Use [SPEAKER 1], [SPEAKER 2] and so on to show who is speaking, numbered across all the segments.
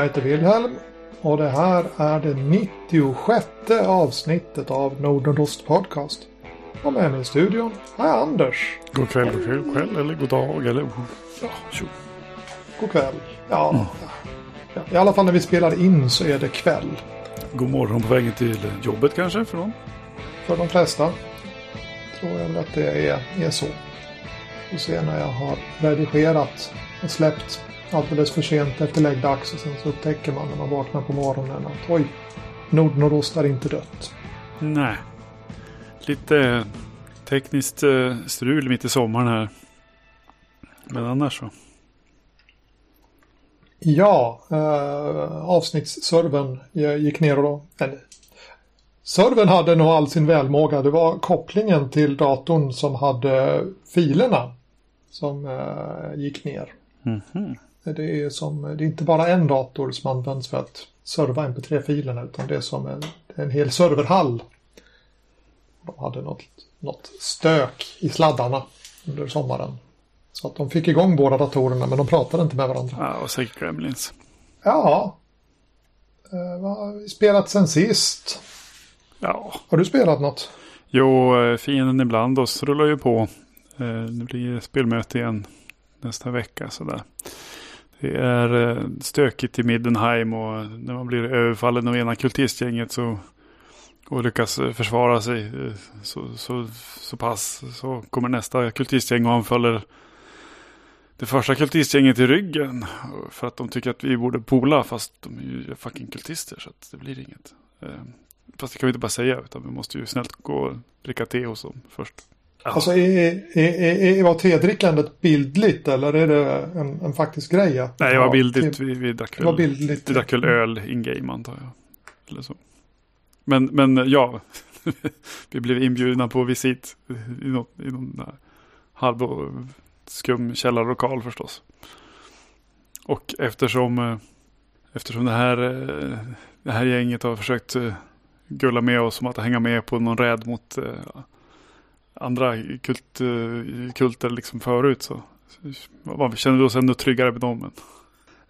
[SPEAKER 1] Jag heter Wilhelm och det här är det 96 avsnittet av Nordendost Podcast. Och med mig i studion jag Anders.
[SPEAKER 2] God kväll, god kväll, kväll eller god dag eller ja, tjo.
[SPEAKER 1] God kväll. Ja, ja, i alla fall när vi spelar in så är det kväll.
[SPEAKER 2] God morgon på vägen till jobbet kanske för någon.
[SPEAKER 1] För de flesta tror jag väl att det är, är så. Vi ser när jag har redigerat och släppt alldeles för sent efter läggdags och sen så upptäcker man när man vaknar på morgonen att oj, Nordnordost är inte dött.
[SPEAKER 2] Nej. Lite eh, tekniskt eh, strul mitt i sommaren här. Men annars så.
[SPEAKER 1] Ja, eh, avsnittsservern gick ner och då, eller, servern hade nog all sin välmåga. Det var kopplingen till datorn som hade filerna som eh, gick ner.
[SPEAKER 2] Mhm.
[SPEAKER 1] Det är, som, det är inte bara en dator som används för att serva mp3-filerna utan det är som en, en hel serverhall. De hade något, något stök i sladdarna under sommaren. Så att de fick igång båda datorerna men de pratade inte med varandra.
[SPEAKER 2] Ja, och säkert Gremlins.
[SPEAKER 1] Ja. Eh, vad har vi spelat sen sist?
[SPEAKER 2] Ja,
[SPEAKER 1] Har du spelat något?
[SPEAKER 2] jo, eh, fienden ibland oss rullar ju på. Eh, Det blir spelmöte igen nästa vecka sådär. Det är eh, stökigt i Middenheim och när man blir överfallen av ena kultistgänget så och lyckas eh, försvara sig eh, så, så, så pass så kommer nästa kultistgäng och anfaller det första kultistgänget i ryggen för att de tycker att vi borde pola fast de är ju fucking kultister så att det blir inget. Fast det kan vi inte bara säga utan vi måste ju snällt gå och dricka te hos dem först.
[SPEAKER 1] Alltså är, är, är, är, var tedrickandet bildligt eller är det en, en faktisk grej?
[SPEAKER 2] Nej, det var bildligt. Vi, vi drack
[SPEAKER 1] Det var
[SPEAKER 2] väl,
[SPEAKER 1] bildligt.
[SPEAKER 2] vi drack väl öl in-game antar jag. Eller så. Men, men ja, vi blev inbjudna på visit i någon, i någon där halv och skum källarlokal förstås. Och eftersom, eh, eftersom det här, eh, det här gänget har försökt eh, gulla med oss om att hänga med på någon räd mot andra kult, eh, kulter liksom förut så så känner vi oss ändå tryggare med dem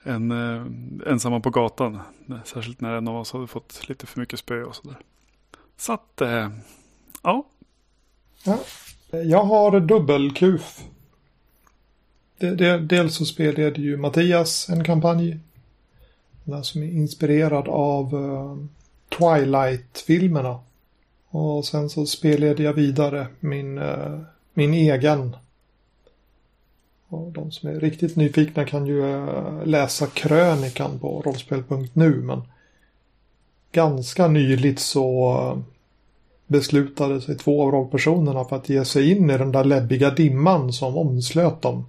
[SPEAKER 2] än, än eh, ensamma på gatan. Särskilt när en av oss hade fått lite för mycket spö och sådär. Så att, eh, ja.
[SPEAKER 1] Jag har dubbelkuf. Dels så spelade ju Mattias en kampanj. Den som är inspirerad av eh, Twilight-filmerna. Och sen så spelade jag vidare min, eh, min egen. Och de som är riktigt nyfikna kan ju eh, läsa krönikan på rollspel.nu men ganska nyligt så eh, beslutade sig två av rollpersonerna för att ge sig in i den där läbbiga dimman som omslöt dem.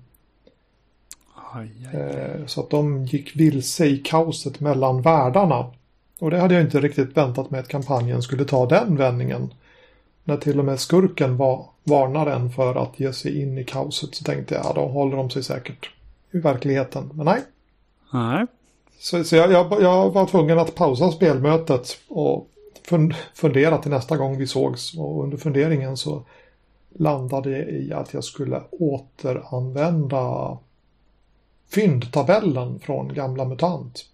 [SPEAKER 2] Aj, aj.
[SPEAKER 1] Eh, Så att de gick vilse i kaoset mellan världarna. Och det hade jag inte riktigt väntat mig att kampanjen skulle ta den vändningen. När till och med skurken var, varnar en för att ge sig in i kaoset så tänkte jag, ja då håller de sig säkert i verkligheten. Men nej.
[SPEAKER 2] Nej.
[SPEAKER 1] Så, så jag, jag, jag var tvungen att pausa spelmötet och fun, fundera till nästa gång vi sågs. Och under funderingen så landade jag i att jag skulle återanvända fyndtabellen från gamla MUTANT.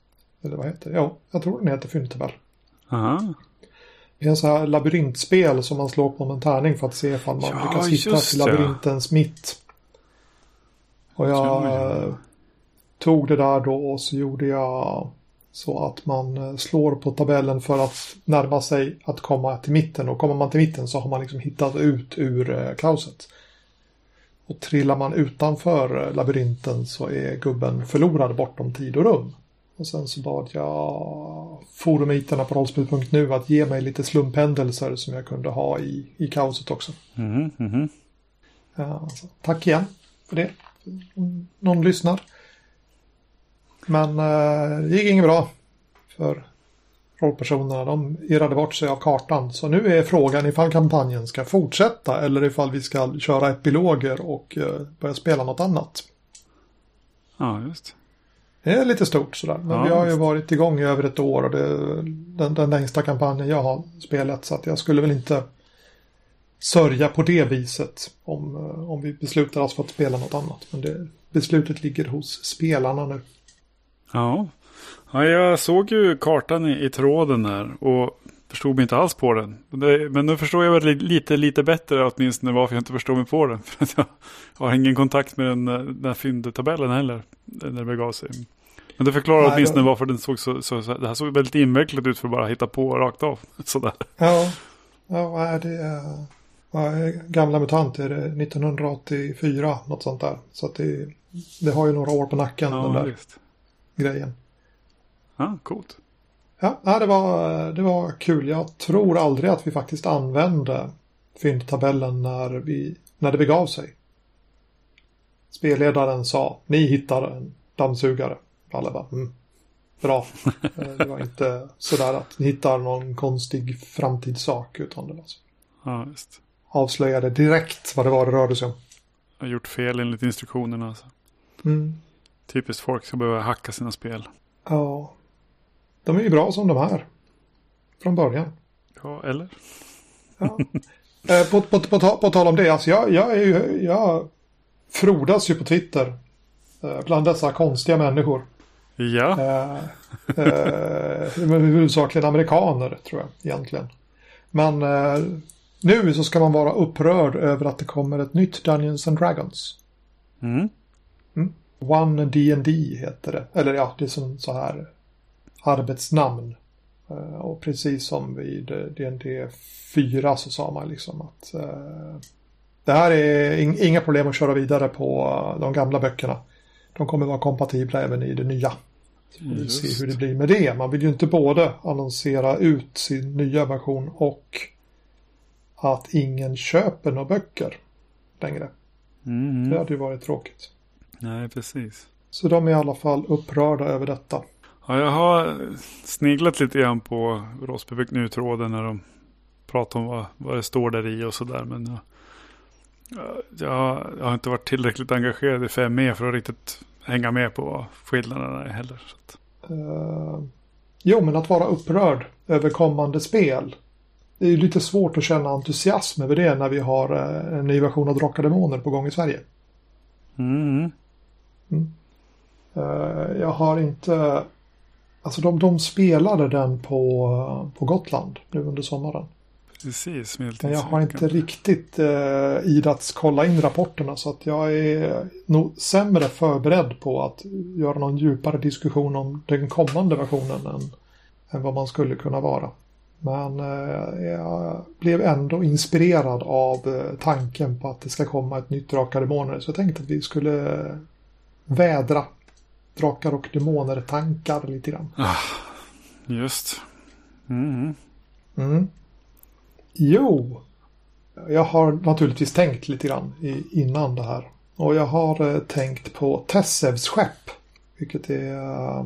[SPEAKER 1] Eller vad heter det? Jo, jag tror den heter.
[SPEAKER 2] Aha.
[SPEAKER 1] Det är en sån här labyrintspel som man slår på med en tärning för att se ifall man
[SPEAKER 2] Ja,
[SPEAKER 1] lyckas hitta till labyrintens mitt. Och jag
[SPEAKER 2] jag.
[SPEAKER 1] tog det där då och så gjorde jag så att man eh, slår på tabellen för att närma sig att komma till mitten. Och kommer man till mitten så har man liksom hittat ut ur eh, kaoset. Och trillar man utanför eh, labyrinten så är gubben förlorad bortom tid och rum. Och sen så bad jag forumiterna på rollspel.nu att ge mig lite slumphändelser som jag kunde ha i, i kaoset också.
[SPEAKER 2] Mhm, mhm.
[SPEAKER 1] Ja, så tack igen för det. Någon lyssnar. Men eh, det gick inget bra för rollpersonerna. De irrade bort sig av kartan. Så nu är frågan ifall kampanjen ska fortsätta eller ifall vi ska köra epiloger och eh, börja spela något annat.
[SPEAKER 2] Ja, just.
[SPEAKER 1] Det är lite stort sådär. Men
[SPEAKER 2] Ja,
[SPEAKER 1] vi har ju varit igång i över ett år och det är den, den längsta kampanjen jag har spelat. Så att jag skulle väl inte sörja på det viset om, eh, om vi beslutar oss för att spela något annat. Men det, beslutet ligger hos spelarna nu.
[SPEAKER 2] Ja. Ja, jag såg ju kartan i, i tråden här och förstod mig inte alls på den. Det, men nu förstår jag väl lite, lite bättre åtminstone varför jag inte förstår mig på den. För jag har ingen kontakt med den, den här fyndtabellen heller när det begav sig. Men det förklarar Nej, åtminstone då... varför den såg så, så, så, Det här såg väldigt invecklat ut för att bara hitta på rakt av. Sådär.
[SPEAKER 1] Ja, ja det är... Ja, gamla MUTANT är det 1984, något sånt där. Så det, det har ju några år på nacken, ja, den där just. grejen.
[SPEAKER 2] Ja, coolt.
[SPEAKER 1] Ja, det var, det var kul. Jag tror aldrig att vi faktiskt använde fyndtabellen när, vi, när det begav sig. Spelledaren sa, ni hittar en dammsugare. Alla bara, mm, bra. Eh, det var inte sådär att ni hittar någon konstig framtidssak utan det var så.
[SPEAKER 2] Ja, just.
[SPEAKER 1] Avslöjade direkt vad det var det rörde sig om.
[SPEAKER 2] Jag har gjort fel enligt instruktionerna. Alltså. Mm. Typiskt folk ska behöva hacka sina spel.
[SPEAKER 1] Ja. De är ju bra som de är. Från början.
[SPEAKER 2] Ja, eller?
[SPEAKER 1] Ja. Eh, på, på, på, på, tal om det, alltså jag, jag, är ju, jag frodas ju på Twitter. Eh, bland dessa konstiga människor.
[SPEAKER 2] Ja.
[SPEAKER 1] Eh, eh, huvudsakligen amerikaner tror jag egentligen. Men eh, nu så ska man vara upprörd över att det kommer ett nytt Dungeons and Dragons.
[SPEAKER 2] Mm.
[SPEAKER 1] Mm. One D&D heter det. Eller ja, det är som så här arbetsnamn. Eh, och precis som vid D&D 4 så sa man liksom att uh, det här är inga problem att köra vidare på de gamla böckerna. De kommer vara kompatibla även i det nya. Får vi se hur det blir med det. Man vill ju inte både annonsera ut sin nya version och att ingen köper några böcker längre.
[SPEAKER 2] Mm.
[SPEAKER 1] Det hade ju varit tråkigt.
[SPEAKER 2] Nej, precis.
[SPEAKER 1] Så de är i alla fall upprörda över detta.
[SPEAKER 2] Ja, jag har sniglat lite grann på Rossbybäck nu-tråden när de pratar om vad, vad det står där i och sådär. Men jag, jag, jag, har inte varit tillräckligt engagerad i 5E för att riktigt hänga med på vad skillnaderna är heller.
[SPEAKER 1] Uh, jo, men att vara upprörd över kommande spel. Det är ju lite svårt att känna entusiasm över det när vi har uh, en ny version av Drakar Demoner på gång i Sverige.
[SPEAKER 2] Mm.
[SPEAKER 1] Mm. Uh, jag har inte Alltså de, de spelade den på, på Gotland nu under sommaren.
[SPEAKER 2] Precis,
[SPEAKER 1] Men jag har inte riktigt eh, idats kolla in rapporterna så att jag är nog sämre förberedd på att göra någon djupare diskussion om den kommande versionen än, än vad man skulle kunna vara. Men eh, jag blev ändå inspirerad av eh, tanken på att det ska komma ett nytt Drakar Demoner. Så jag tänkte att vi skulle vädra drakar och demoner tankar lite grann.
[SPEAKER 2] Ah, just. Mm.
[SPEAKER 1] Mm. Jo, jag har naturligtvis tänkt lite grann innan det här. Och jag har eh, tänkt på Tessevs skepp. Vilket är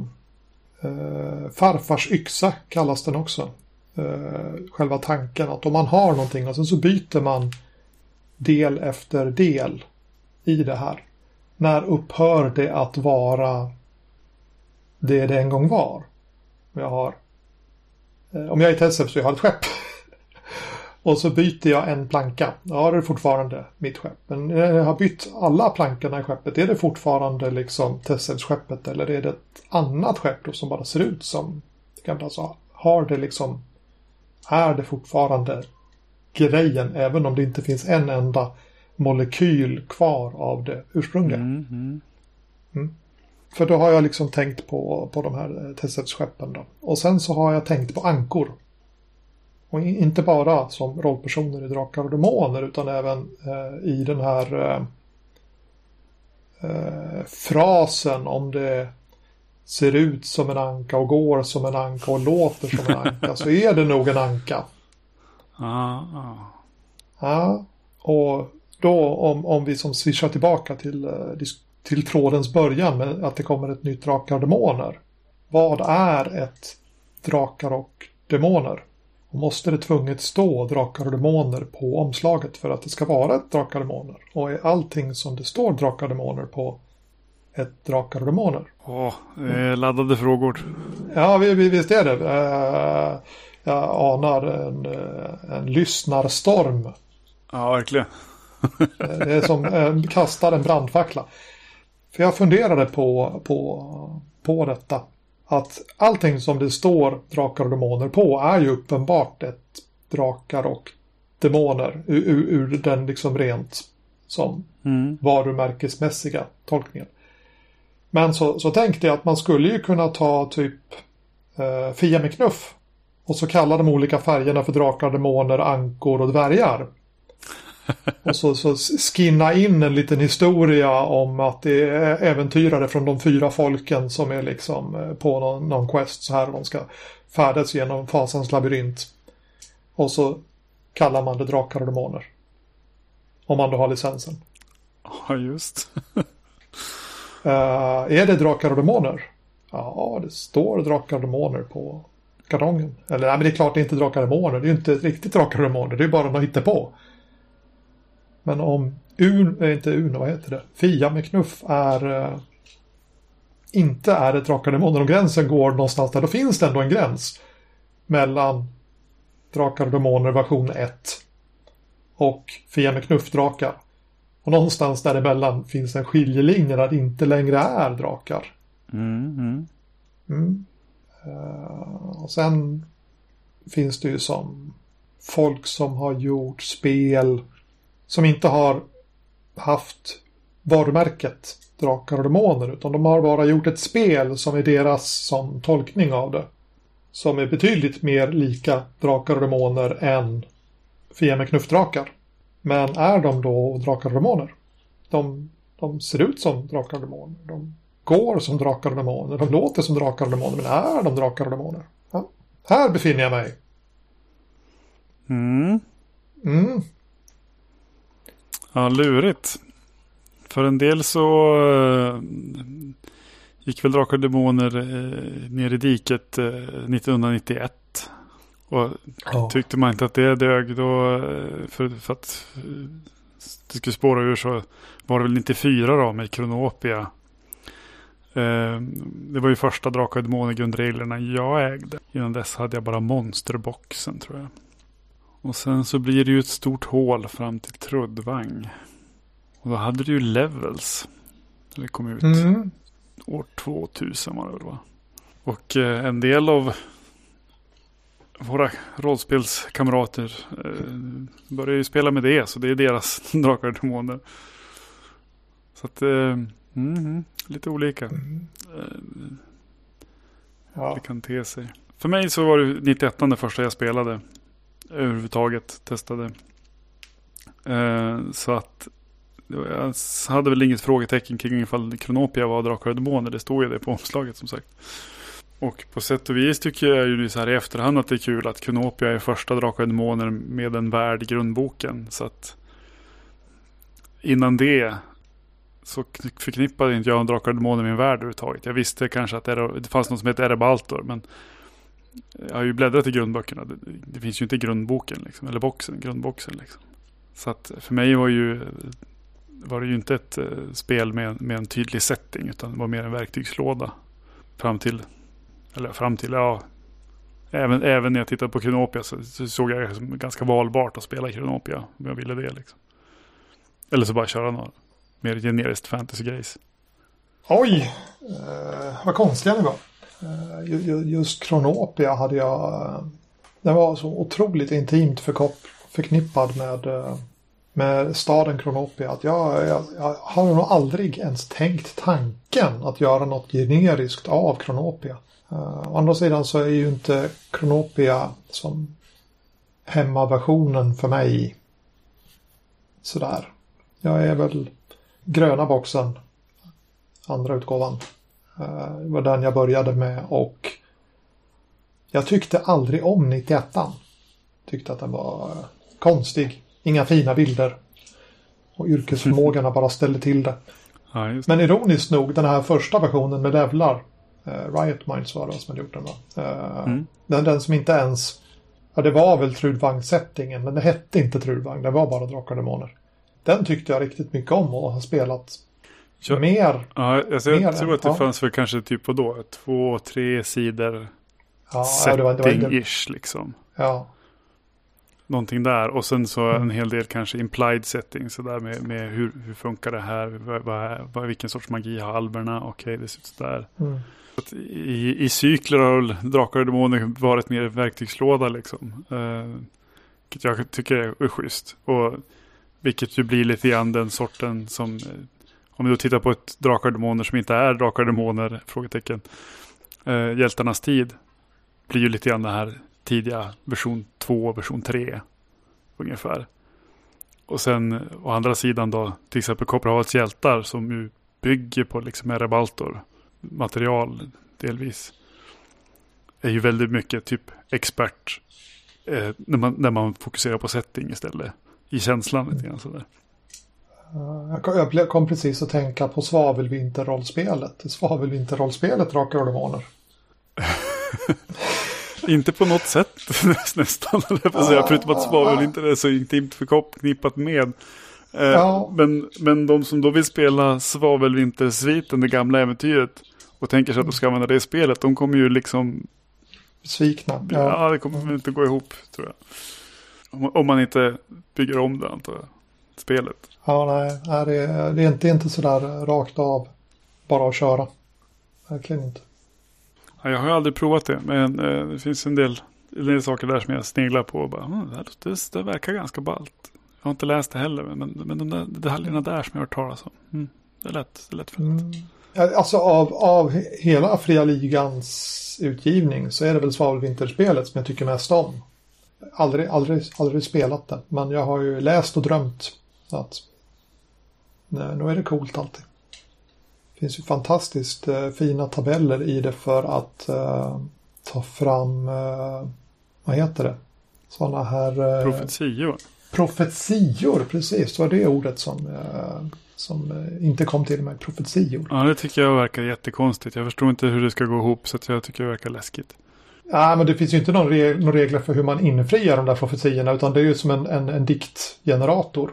[SPEAKER 1] äh, farfars yxa kallas den också. Äh, själva tanken att om man har någonting och sen så byter man del efter del i det här. När upphör det att vara det det en gång var. Jag har, eh, om jag är Tessev så jag har ett skepp och så byter jag en planka. Ja, det är fortfarande mitt skepp. Men när jag har bytt alla plankorna i skeppet, är det fortfarande liksom Tesseps skeppet eller är det ett annat skepp då som bara ser ut som gamla? Så har det liksom, är det fortfarande grejen även om det inte finns en enda molekyl kvar av det ursprungliga.
[SPEAKER 2] Mm, mm.
[SPEAKER 1] Mm. För då har jag liksom tänkt på, på de här Tesset-skeppen då. Och sen så har jag tänkt på ankor. Och inte bara som rollpersoner i Drakar och Demoner utan även eh, i den här eh, eh, frasen om det ser ut som en anka och går som en anka och låter som en anka så är det nog en anka.
[SPEAKER 2] Ah, ah.
[SPEAKER 1] Ja, och då om, om vi som swishar tillbaka till eh, till trådens början med att det kommer ett nytt Drakar och Demoner. Vad är ett Drakar och Demoner? Och måste det tvunget stå Drakar och Demoner på omslaget för att det ska vara ett Drakar och Demoner? Och är allting som det står Drakar och Demoner på ett Drakar och Demoner?
[SPEAKER 2] Åh, oh, laddade frågor.
[SPEAKER 1] Ja, visst är det. Eh, jag anar en, eh, en lyssnarstorm.
[SPEAKER 2] Ja, verkligen.
[SPEAKER 1] det är som eh, kastar en brandfackla. För jag funderade på, på, på detta. Att allting som det står drakar och demoner på är ju uppenbart ett drakar och demoner ur, ur, den liksom rent som
[SPEAKER 2] Mm.
[SPEAKER 1] varumärkesmässiga tolkningen. Men så, så tänkte jag att man skulle ju kunna ta typ eh, Fia med knuff och så kalla de olika färgerna för drakar, demoner, ankor och dvärgar. och så, så skinna in en liten historia om att det är äventyrare från de fyra folken som är liksom eh, på någon, någon quest så här. De ska färdas genom fasans labyrint. Och så kallar man det drakar och demoner. Om man då har licensen.
[SPEAKER 2] Ja, just.
[SPEAKER 1] Uh, är det drakar och demoner? Ja, det står drakar och demoner på kartongen. Eller nej, men det är klart det är inte drakar och demoner. Det är ju inte riktigt drakar och demoner. Det är bara något på. Men om Un, äh, inte Uno, vad heter det? Fia med knuff är uh, inte är ett drakar och demoner. Om gränsen går någonstans där, då finns det ändå en gräns mellan drakar och demoner version 1 och Fia med knuff-drakar. Och någonstans däremellan finns en skiljelinje där det inte längre är drakar.
[SPEAKER 2] Mm, mm.
[SPEAKER 1] Mm. Uh, och sen finns det ju som folk som har gjort spel som inte har haft varumärket Drakar och Demoner utan de har bara gjort ett spel som är deras som tolkning av det. Som är betydligt mer lika Drakar och Demoner än Fia med knuffdrakar. Men är de då Drakar och Demoner? De, de ser ut som Drakar och Demoner. De går som Drakar och Demoner. De låter som Drakar och Demoner. Men är de Drakar och Demoner? Ja. Här befinner jag mig.
[SPEAKER 2] Mm.
[SPEAKER 1] Mm.
[SPEAKER 2] Ja, lurigt. För en del så uh, gick väl Drakar och Demoner uh, ner i diket uh, 1991. Och
[SPEAKER 1] Ja.
[SPEAKER 2] tyckte man inte att det dög då för, för att det skulle spåra ur så var det väl 94 då med Kronopia. Det var ju första Drakar och Demoner grundreglerna jag ägde. Innan dess hade jag bara monsterboxen tror jag. Och sen så blir det ju ett stort hål fram till Truddvang. Och då hade du ju Levels. Det kom ut
[SPEAKER 1] Mm.
[SPEAKER 2] år 2000 var det väl va? Och eh, en del av våra rollspelskamrater eh, börjar ju spela med det. Så det är deras Drakar och Demoner. Så att, eh, mhm, lite olika.
[SPEAKER 1] Mm.
[SPEAKER 2] Eh,
[SPEAKER 1] Ja.
[SPEAKER 2] det kan te sig. För mig så var det 91 det första jag spelade. Överhuvudtaget testade. Eh, så att jag hade väl inget frågetecken kring ifall Kronopia var Drakar och Demoner. Det står ju det på omslaget som sagt. Och på sätt och vis tycker jag ju så här i efterhand att det är kul att Kronopia är första Drakar och Demoner med en värld i grundboken. Så att innan det så förknippade inte jag Drakar och Demoner med en värld överhuvudtaget. Jag visste kanske att det fanns något som heter Erebaltor. Men jag har ju bläddrat i grundböckerna. Det, det finns ju inte i grundboken liksom. Eller boxen, grundboxen liksom. Så att för mig var ju var det ju inte ett eh, spel med, med en tydlig setting. Utan det var mer en verktygslåda. Fram till, eller fram till, ja. Även, även när jag tittade på Kronopia så, så såg jag det som ganska valbart att spela Kronopia. Om jag ville det liksom. Eller så bara köra några mer generiskt fantasy-grejs.
[SPEAKER 1] Oj, eh, vad konstiga ni var. Eh, just Kronopia hade jag... Eh, den var så otroligt intimt förknippad med, eh, med staden Kronopia. Att jag, jag, jag har nog aldrig ens tänkt tanken att göra något generiskt av Kronopia. Å andra sidan så är ju inte Kronopia som hemmaversionen för mig sådär. Jag är väl gröna boxen andra utgåvan. Eh, Det var den jag började med och jag tyckte aldrig om 91 Tyckte att den var eh, konstig. Inga fina bilder. Och yrkesförmågorna bara ställde till det.
[SPEAKER 2] Ja, just
[SPEAKER 1] Men ironiskt nog, den här första versionen med levlar. Eh, Riot Minds var det som hade gjort den va? Eh,
[SPEAKER 2] Mm.
[SPEAKER 1] den, den som inte ens... Ja, det var väl Trudvang-settingen, men det hette inte Trudvang. Det var bara Drakar och Demoner. Den tyckte jag riktigt mycket om och har spelat
[SPEAKER 2] Ja.
[SPEAKER 1] mer.
[SPEAKER 2] Ja, alltså jag
[SPEAKER 1] Mer
[SPEAKER 2] tror att det
[SPEAKER 1] ja.
[SPEAKER 2] fanns för kanske typ vadå? Två, tre sidor
[SPEAKER 1] Ja,
[SPEAKER 2] setting-ish liksom.
[SPEAKER 1] ja,
[SPEAKER 2] Någonting där. Och sen så
[SPEAKER 1] Mm.
[SPEAKER 2] en hel del kanske implied setting. Så där med, med hur, hur funkar det här? Vad, vad, vad, vilken sorts magi har alverna? Okej, det ser ut sådär.
[SPEAKER 1] mm.
[SPEAKER 2] I, I cykler har Drakar och Demoner varit mer verktygslåda liksom. Eh, vilket jag tycker är, är schysst. Och vilket ju blir lite grann den sorten som om vi då tittar på ett Drakar och Demoner som inte är Drakar och Demoner, frågetecken. Eh, Hjältarnas tid blir ju lite grann det här tidiga version 2, version 3 ungefär. Och sen å andra sidan då till exempel Kopparhavets hjältar som ju bygger på liksom Erebaltor material delvis. Är ju väldigt mycket typ expert eh, när, man, när man fokuserar på setting istället. I känslan lite grann sådär.
[SPEAKER 1] Jag kom precis att tänka på svavelvinterrollspelet. Svavelvinterrollspelet Drakar och Demoner.
[SPEAKER 2] inte på något sätt nästan. Jag säga, förutom att svavel inte är så intimt förknippat med. Eh, ja. men, men de som då vill spela Svavelvintersviten, det gamla äventyret. Och tänker sig att de ska använda det i spelet. De kommer ju liksom...
[SPEAKER 1] Svikna.
[SPEAKER 2] Ja, ja det kommer inte gå ihop tror jag. Om, om, man inte bygger om det antar jag. Spelet.
[SPEAKER 1] Ja, nej. Det är, det är inte, inte sådär rakt av. Bara att köra. Verkligen inte.
[SPEAKER 2] Jag har aldrig provat det, men eh, det finns en del, en del saker där som jag sneglar på. Och bara, hm, det, det, det verkar ganska ballt. Jag har inte läst det heller, men, men de där detaljerna där som jag har hört talas om. Mm, det är lätt, det är lätt för mm.
[SPEAKER 1] Alltså av, av hela Fria Ligans utgivning så är det väl Svavelvinterspelet som jag tycker mest om. Aldrig, aldrig, aldrig spelat det, men jag har ju läst och drömt. Så att, nej, nu är det coolt alltid finns ju fantastiskt eh, fina tabeller i det för att eh, ta fram, eh, vad heter det, sådana här...
[SPEAKER 2] Eh, profetior.
[SPEAKER 1] Profetior, precis. Det var det ordet som, eh, som eh, inte kom till mig. Profetior.
[SPEAKER 2] Ja, det tycker jag verkar jättekonstigt. Jag förstår inte hur det ska gå ihop så jag tycker det verkar läskigt.
[SPEAKER 1] Ja, men det finns ju inte någon reg några regler för hur man infriar de där profetiorna utan det är ju som en, en, en diktgenerator.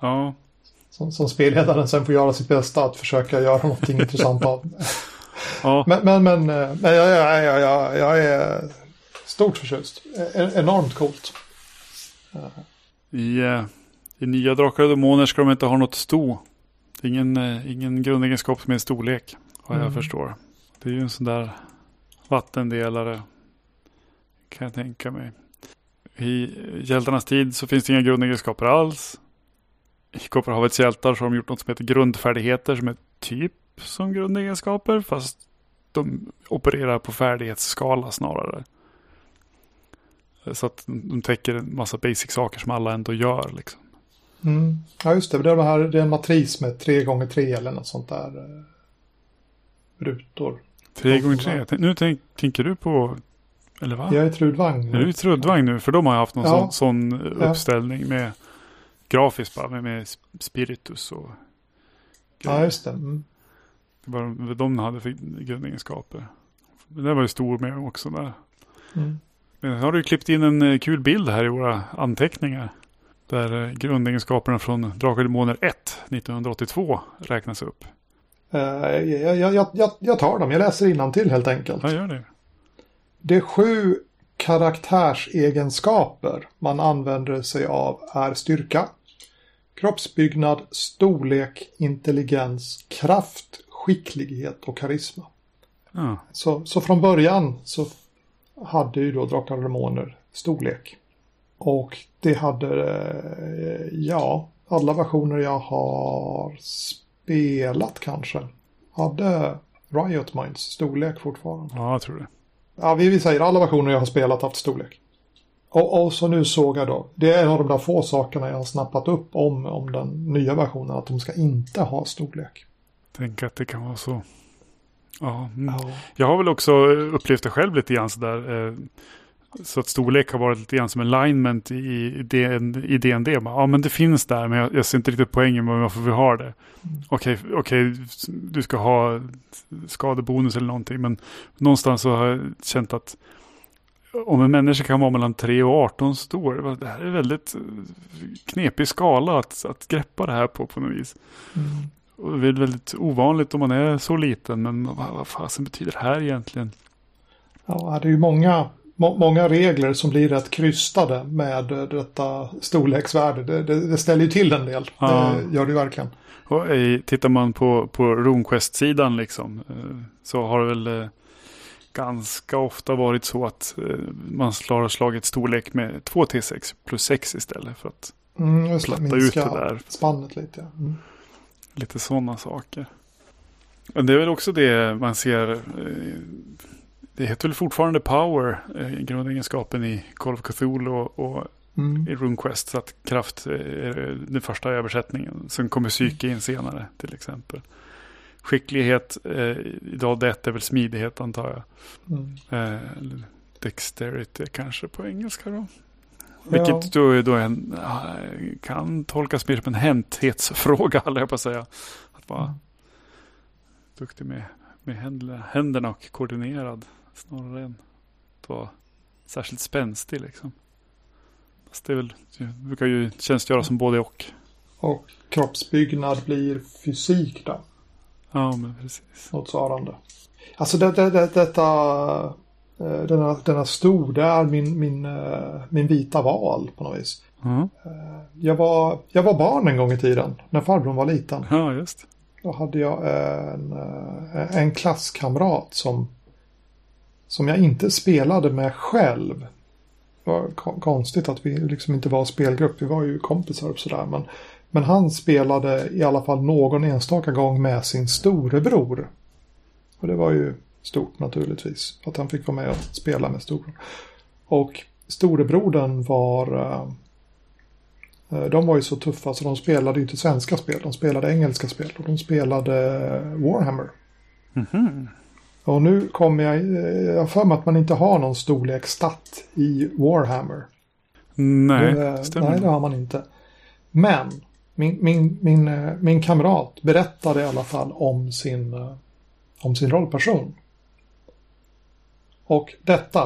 [SPEAKER 2] Ja,
[SPEAKER 1] som, som spelledaren sen får göra sitt bästa att försöka göra någonting intressant av. Ja. Men, men, men, eh, men jag, jag, jag, jag, jag är stort förtjust. E, enormt coolt.
[SPEAKER 2] I, eh, I nya Drakar och Demoner ska de inte ha något sto. Ingen, eh, ingen grundegenskap med storlek. Vad jag mm. förstår. Det är ju en sån där vattendelare. Kan jag tänka mig. I Hjältarnas tid så finns det inga grundegenskaper alls i Kopparhavets hjältar så har de gjort något som heter grundfärdigheter som är typ som grundegenskaper fast de opererar på färdighetsskala snarare. Så att de täcker en massa basic saker som alla ändå gör. Liksom.
[SPEAKER 1] Mm. Ja just det, det är, det, här, det är en matris med 3 gånger 3 eller något sånt där. Eh, rutor.
[SPEAKER 2] 3 gånger 3 Nu tänk, tänker du på, eller vad?
[SPEAKER 1] Jag är i Trudvagn.
[SPEAKER 2] Är du i Trudvagn nu? För de har haft någon ja. sån, sån uppställning med grafiskt bara med, med spiritus och
[SPEAKER 1] grejer. Ja, just det. Mm.
[SPEAKER 2] Det var de, de hade för grundegenskaper. Det var ju stor med också där. Mm. Men har du klippt in en eh, kul bild här i våra anteckningar. Där eh, grundegenskaperna från Drakar Demoner 1 1982 räknas upp.
[SPEAKER 1] Uh, jag, jag, jag, jag tar dem, jag läser till helt enkelt.
[SPEAKER 2] Ja, gör det.
[SPEAKER 1] Det är sju karaktärsegenskaper man använder sig av är styrka, Kroppsbyggnad, storlek, intelligens, kraft, skicklighet och karisma.
[SPEAKER 2] Mm.
[SPEAKER 1] Så, så från början så hade ju då Drakar och Demoner storlek. Och det hade, eh, ja, alla versioner jag har spelat kanske hade Riot Minds storlek fortfarande.
[SPEAKER 2] Ja, jag tror det.
[SPEAKER 1] Ja, vi, vi säger alla versioner jag har spelat haft storlek. Och, och, så nu såg jag då, det är en av de där få sakerna jag har snappat upp om, om den nya versionen, att de ska inte ha storlek.
[SPEAKER 2] Tänk att det kan vara så. Ja, mm. ja. Jag har väl också upplevt det själv lite grann sådär. Eh, så att storlek har varit lite grann som alignment i, i DND. Ja, men det finns där, men jag, jag ser inte riktigt poängen med varför vi har det. Mm. Okej, okay, okay, du ska ha skadebonus eller någonting, men någonstans så har jag känt att om en människa kan vara mellan 3 och 18 stor. Det här är väldigt eh, knepig skala att, att greppa det här på på något vis. Mm. Och det är väldigt ovanligt om man är så liten. Men vad, vad fasen betyder det här egentligen?
[SPEAKER 1] Ja, det är ju många, må, många regler som blir rätt krystade med eh, detta storleksvärde. Det, det, det ställer ju till en del.
[SPEAKER 2] Ja.
[SPEAKER 1] Det gör det ju verkligen.
[SPEAKER 2] Och i, tittar man på, på RuneQuest-sidan liksom, eh, så har det väl eh, ganska ofta varit så att eh, man har slagit storlek med 2 T6 plus 6 istället för att
[SPEAKER 1] Mm,
[SPEAKER 2] platta ut det där.
[SPEAKER 1] spannet lite. Mm.
[SPEAKER 2] Lite sådana saker. Men det är väl också det man ser. eh, Det heter väl fortfarande Power, eh, grundegenskapen i Call of Cthulhu och,
[SPEAKER 1] Mm.
[SPEAKER 2] i RuneQuest. Så att kraft är den första översättningen. Sen kommer psyke in senare till exempel. Skicklighet, eh, idag det är väl smidighet antar jag.
[SPEAKER 1] Mm.
[SPEAKER 2] Eh, dexterity kanske på engelska då.
[SPEAKER 1] Ja.
[SPEAKER 2] Vilket då, då är en, kan tolkas mer som en hänthetsfråga, höll jag på att säga. Att vara
[SPEAKER 1] Mm.
[SPEAKER 2] duktig med, med händerna, händerna och koordinerad. Snarare än att vara särskilt spänstig liksom. Fast det är väl, det brukar ju tjänstgöra som både och.
[SPEAKER 1] Och kroppsbyggnad blir fysik då.
[SPEAKER 2] Ja, men precis.
[SPEAKER 1] motsvarande. Alltså det, det, det, detta, eh, denna, denna stor, det är min, min, eh, min vita val på något vis.
[SPEAKER 2] Ja,
[SPEAKER 1] Jag var, jag var barn en gång i tiden, när farbrorn var liten.
[SPEAKER 2] ja just.
[SPEAKER 1] Då hade jag en, en klasskamrat som, som jag inte spelade med själv. Det var ko- konstigt att vi liksom inte var spelgrupp, vi var ju kompisar och sådär. Men, men han spelade i alla fall någon enstaka gång med sin storebror. Och det var ju stort naturligtvis, att han fick vara med och spela med storebror. Och storebrodern var... eh, eh, De var ju så tuffa så de spelade ju inte svenska spel, de spelade engelska spel och de spelade Warhammer.
[SPEAKER 2] Mhm.
[SPEAKER 1] Och nu kommer jag, eh, jag för mig att man inte har någon storleksstat i Warhammer.
[SPEAKER 2] Nej,
[SPEAKER 1] Eh,
[SPEAKER 2] stämmer.
[SPEAKER 1] nej, det har man inte. Men min, min, min, eh, min kamrat berättade i alla fall om sin, eh, om sin rollperson. Och detta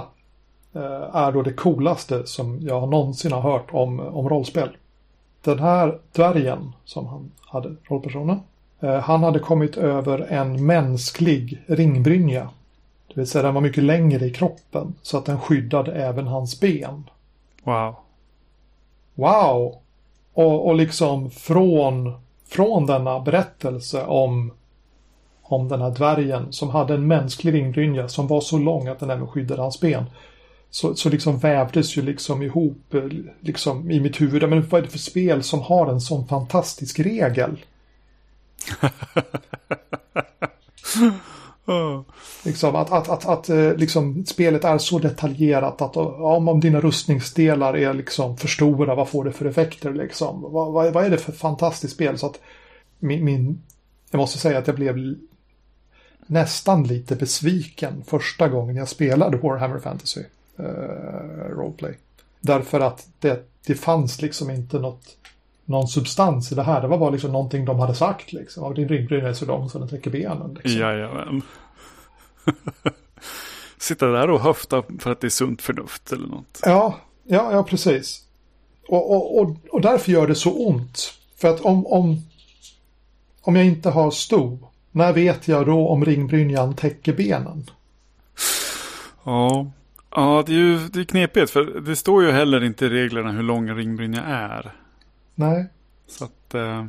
[SPEAKER 1] eh, är då det coolaste som jag någonsin har hört om, om rollspel. Den här dvärgen som han hade, rollpersonen, han hade kommit över en mänsklig ringbrynja. Det vill säga den var mycket längre i kroppen så att den skyddade även hans ben.
[SPEAKER 2] Wow.
[SPEAKER 1] Wow! Och, och liksom från, från denna berättelse om, om den här dvärgen som hade en mänsklig ringbrynja som var så lång att den även skyddade hans ben. Så, så liksom vävdes ju liksom ihop eh, liksom i mitt huvud. Men vad är det för spel som har en sån fantastisk regel? Liksom att, att, att, att eh, liksom, spelet är så detaljerat att om, om dina rustningsdelar är liksom för stora, vad får det för effekter liksom? Vad, vad, vad är det för fantastiskt spel? Så att min, min, jag måste säga att jag blev nästan lite besviken första gången jag spelade Warhammer Fantasy eh, Roleplay. Därför att det, det fanns liksom inte något, någon substans i det här. Det var bara liksom någonting de hade sagt liksom. Din ringbrynja är så lång så den täcker benen. Liksom.
[SPEAKER 2] Jajamän. Sitta där och höfta för att det är sunt förnuft eller något.
[SPEAKER 1] Ja, ja, ja precis. Och, och, och, och därför gör det så ont. För att om, om, om jag inte har sto, när vet jag då om ringbrynjan täcker benen?
[SPEAKER 2] Ja. Ja, det är ju det är knepigt för det står ju heller inte i reglerna hur lång ringbrynja är.
[SPEAKER 1] Nej,
[SPEAKER 2] Så att, eh,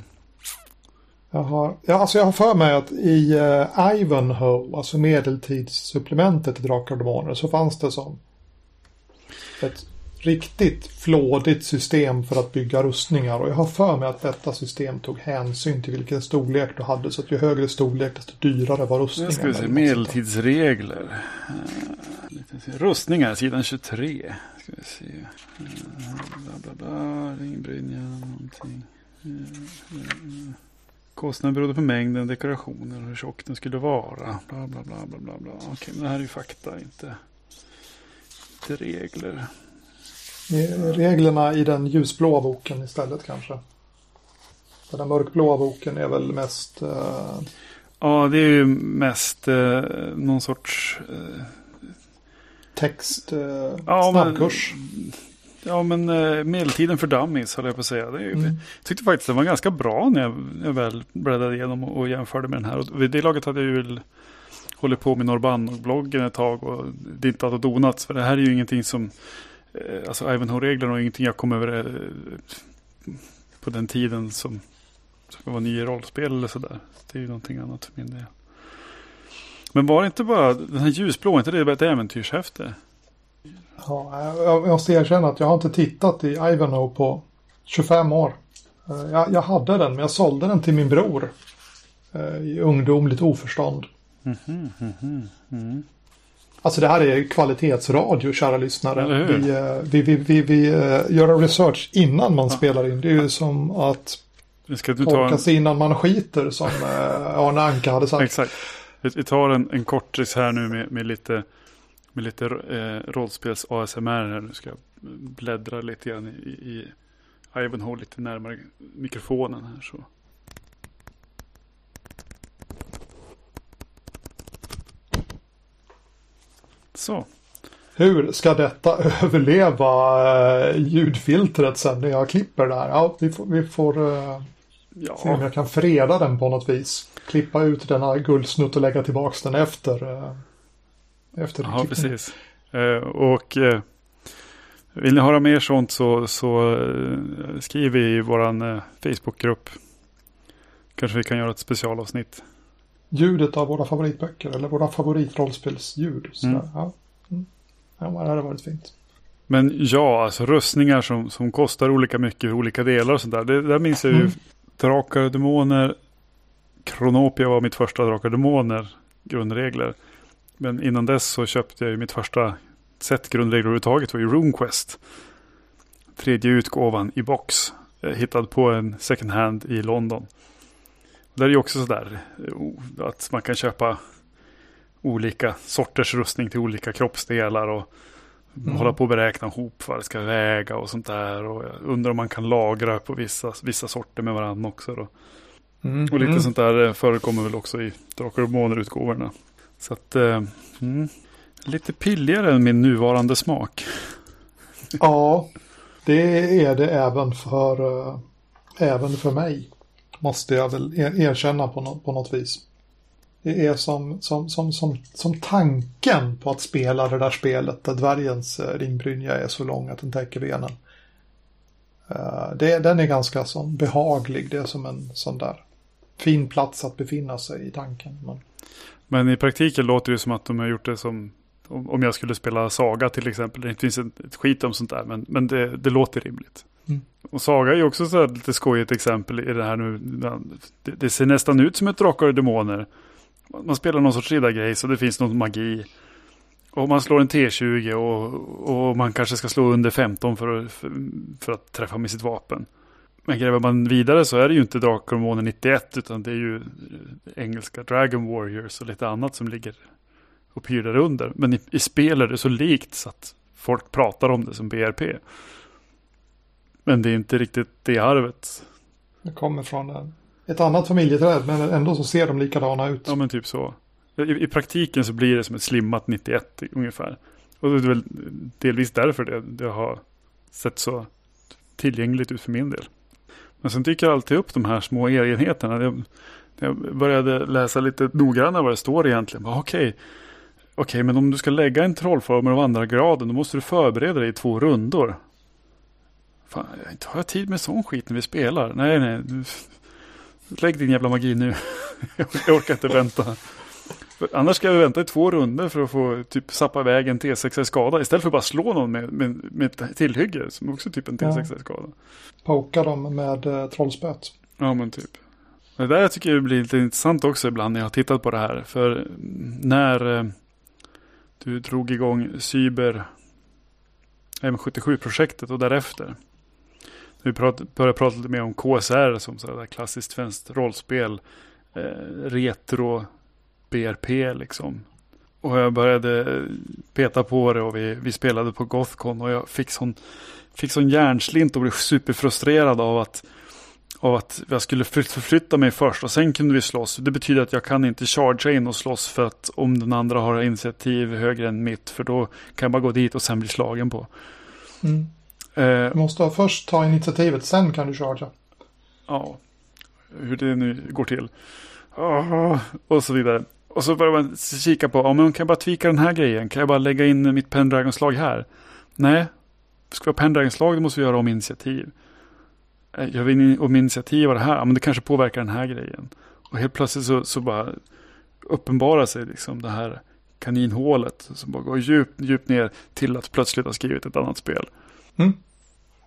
[SPEAKER 1] jag har, ja, alltså jag har för mig att i uh, Ivanhoe, alltså medeltidssupplementet till Drakar och Demoner, så fanns det som ett riktigt flådigt system för att bygga rustningar. Och jag har för mig att detta system tog hänsyn till vilken storlek du hade. Så att ju högre storlek desto dyrare var
[SPEAKER 2] nu
[SPEAKER 1] rustningen.
[SPEAKER 2] ska vi se, medeltidsregler. Eh. Rustningar, sidan 23. Ska vi se. Eh, Bla, bla, bla, ringbrynja, någonting. Eh, eh. Kostnaden berodde på mängden dekorationer och hur tjock den skulle vara. Bla, bla, bla, bla, bla, bla. Okej, men det här är ju fakta, inte, inte regler.
[SPEAKER 1] Reglerna i den ljusblåa boken istället kanske. Den mörkblåa boken är väl mest... eh,
[SPEAKER 2] Ja, det är ju mest eh, någon sorts... Eh,
[SPEAKER 1] text, eh,
[SPEAKER 2] ja, men,
[SPEAKER 1] snabbkurs.
[SPEAKER 2] ja, men eh, medeltiden för dummies höll jag på att säga. Det är
[SPEAKER 1] Mm.
[SPEAKER 2] Jag tyckte faktiskt den var ganska bra när jag, jag väl bläddrade igenom och, och jämförde med den här. Och vid det laget hade jag ju hållit på med Norrban-bloggen ett tag och det inte donats. För det här är ju ingenting som, eh, alltså Ivanhoe-reglerna och ingenting jag kom över eh, på den tiden som, som var i rollspel eller sådär. Det är ju någonting annat för min del. Men var det inte bara den här ljusblå, inte det ett äventyrshäfte?
[SPEAKER 1] Ja, jag måste erkänna att jag har inte tittat i Ivanhoe på 25 år. Eh, jag, jag hade den, men jag sålde den till min bror. eh, I ungdomligt oförstånd.
[SPEAKER 2] Mhm, mhm, mhm.
[SPEAKER 1] Alltså det här är kvalitetsradio, kära lyssnare. Vi, eh, vi, vi, vi, vi gör research innan man spelar in. Det är ju som att torka
[SPEAKER 2] en,
[SPEAKER 1] sig innan man skiter, som Arne Anka hade sagt.
[SPEAKER 2] exakt. Vi, tar en, en kortis här nu med, med lite, med lite eh, rollspels ASMR här. Nu ska jag bläddra lite grann i, i Ivanhoe lite närmare mikrofonen här så. Så.
[SPEAKER 1] Hur ska detta överleva eh, ljudfiltret sen när jag klipper där? Ja, vi får, vi får eh, se om
[SPEAKER 2] Ja,
[SPEAKER 1] jag kan freda den på något vis. Klippa ut denna guldsnutt och lägga tillbaka den efter. Eh, efter
[SPEAKER 2] ja precis. Eh, och eh, vill ni höra mer sånt så, så skriv i eh, Facebookgrupp. Kanske vi kan göra ett specialavsnitt.
[SPEAKER 1] Ljudet av våra favoritböcker eller våra favoritrollspelsljud. sådär.
[SPEAKER 2] Mm.
[SPEAKER 1] Ja. Mm. ja, det hade varit fint.
[SPEAKER 2] Men ja, alltså rustningar som, som kostar olika mycket i olika delar och sånt där. Det, där minns jag ju
[SPEAKER 1] Mm.
[SPEAKER 2] Drakar och Demoner. Kronopia var mitt första Drakar Demoner grundregler. Men innan dess så köpte jag ju mitt första set grundregler överhuvudtaget var ju RuneQuest. Tredje utgåvan i box. eh, Hittad på en second hand i London. Där är ju också sådär eh, att man kan köpa olika sorters rustning till olika kroppsdelar och
[SPEAKER 1] Mm.
[SPEAKER 2] hålla på och beräkna ihop vad det ska väga och sånt där. Och jag undrar om man kan lagra på vissa, vissa sorter med varandra också. Då.
[SPEAKER 1] Mm.
[SPEAKER 2] Och lite
[SPEAKER 1] Mm.
[SPEAKER 2] sånt där eh, förekommer väl också i Drakar och Måner-utgåvorna. Så att, eh, mm, lite pilligare än min nuvarande smak.
[SPEAKER 1] Ja, det är det även för, eh, även för mig. Måste jag väl er- erkänna på, nå- på något vis. Det är som, som, som, som, som tanken på att spela det där spelet där dvärgens eh, ringbrynja är så lång att den täcker benen. Eh, Det, den är ganska som behaglig. Det är som en sån där fin plats att befinna sig i tanken. Men,
[SPEAKER 2] Men i praktiken låter det som att de har gjort det som om jag skulle spela Saga till exempel. Det finns ett, skit om sånt där. Men, men det, det låter rimligt.
[SPEAKER 1] Mm.
[SPEAKER 2] Och Saga är också så lite skojigt exempel i det här nu. Det, det ser nästan ut som ett Drakar och Demoner. Man spelar någon sorts riddargrej så det finns någon magi. Och man slår en T20 och, och man kanske ska slå under 15 för för, för att träffa med sitt vapen. Men gräver man vidare så är det ju inte Demoner 91 utan det är ju engelska Dragon Warriors och lite annat som ligger och pyr där under. Men i, i spel är det så likt så att folk pratar om det som BRP. Men det är inte riktigt det arvet.
[SPEAKER 1] det kommer från en, ett annat familjeträd men ändå så ser de likadana ut.
[SPEAKER 2] Ja men typ så. I, I praktiken så blir det som ett slimmat 91 ungefär. Och det är väl delvis därför det, det har sett så tillgängligt ut för min del. Men sen dyker alltid upp de här små enheterna. Jag, jag började läsa lite noggrannare vad det står egentligen. Okej, Okej, okay, men om du ska lägga en trollformel av andra graden då måste du förbereda dig i två rundor. Fan, inte har jag tid med sån skit när vi spelar. Nej, nej. Lägg din jävla magi nu. jag orkar inte vänta. För annars ska jag vänta i två runder för att få typ sappa iväg en T6 i skada. Istället för att bara slå någon med, med, med ett tillhygge som också typ en T6 i skada.
[SPEAKER 1] Poka dem med eh, trollspöet.
[SPEAKER 2] Ja men typ. Det där tycker jag blir lite intressant också ibland när jag har tittat på det här. För när eh, du drog igång Cyber M77-projektet och därefter. Vi prat, började prata lite mer om KSR som så klassiskt svenskt rollspel. Eh, retro BRP liksom. Och jag började peta på det och vi, vi spelade på Gothcon och jag fick sån, fick sån hjärnslint och blev superfrustrerad av att av att jag skulle flyt- förflytta mig först och sen kunde vi slåss. Det betyder att jag kan inte chargea in och slåss för att om den andra har initiativ högre än mitt för då kan jag bara gå dit och sen bli slagen på.
[SPEAKER 1] Mm.
[SPEAKER 2] Eh,
[SPEAKER 1] Du måste först ta initiativet, sen kan du chargea.
[SPEAKER 2] ja, hur det nu går till. Ah, och så vidare. Och så börjar man kika på, ja men kan jag bara tweaka den här grejen? Kan jag bara lägga in mitt Pendragon-slag här? Nej, ska vi ha Pendragon-slag då måste vi göra om initiativ. Eh, gör vi om initiativ av det här? Ja men det kanske påverkar den här grejen. Och helt plötsligt så, så bara uppenbarar sig liksom det här kaninhålet som bara går djupt, djupt ner till att plötsligt ha skrivit ett annat spel.
[SPEAKER 1] Mm.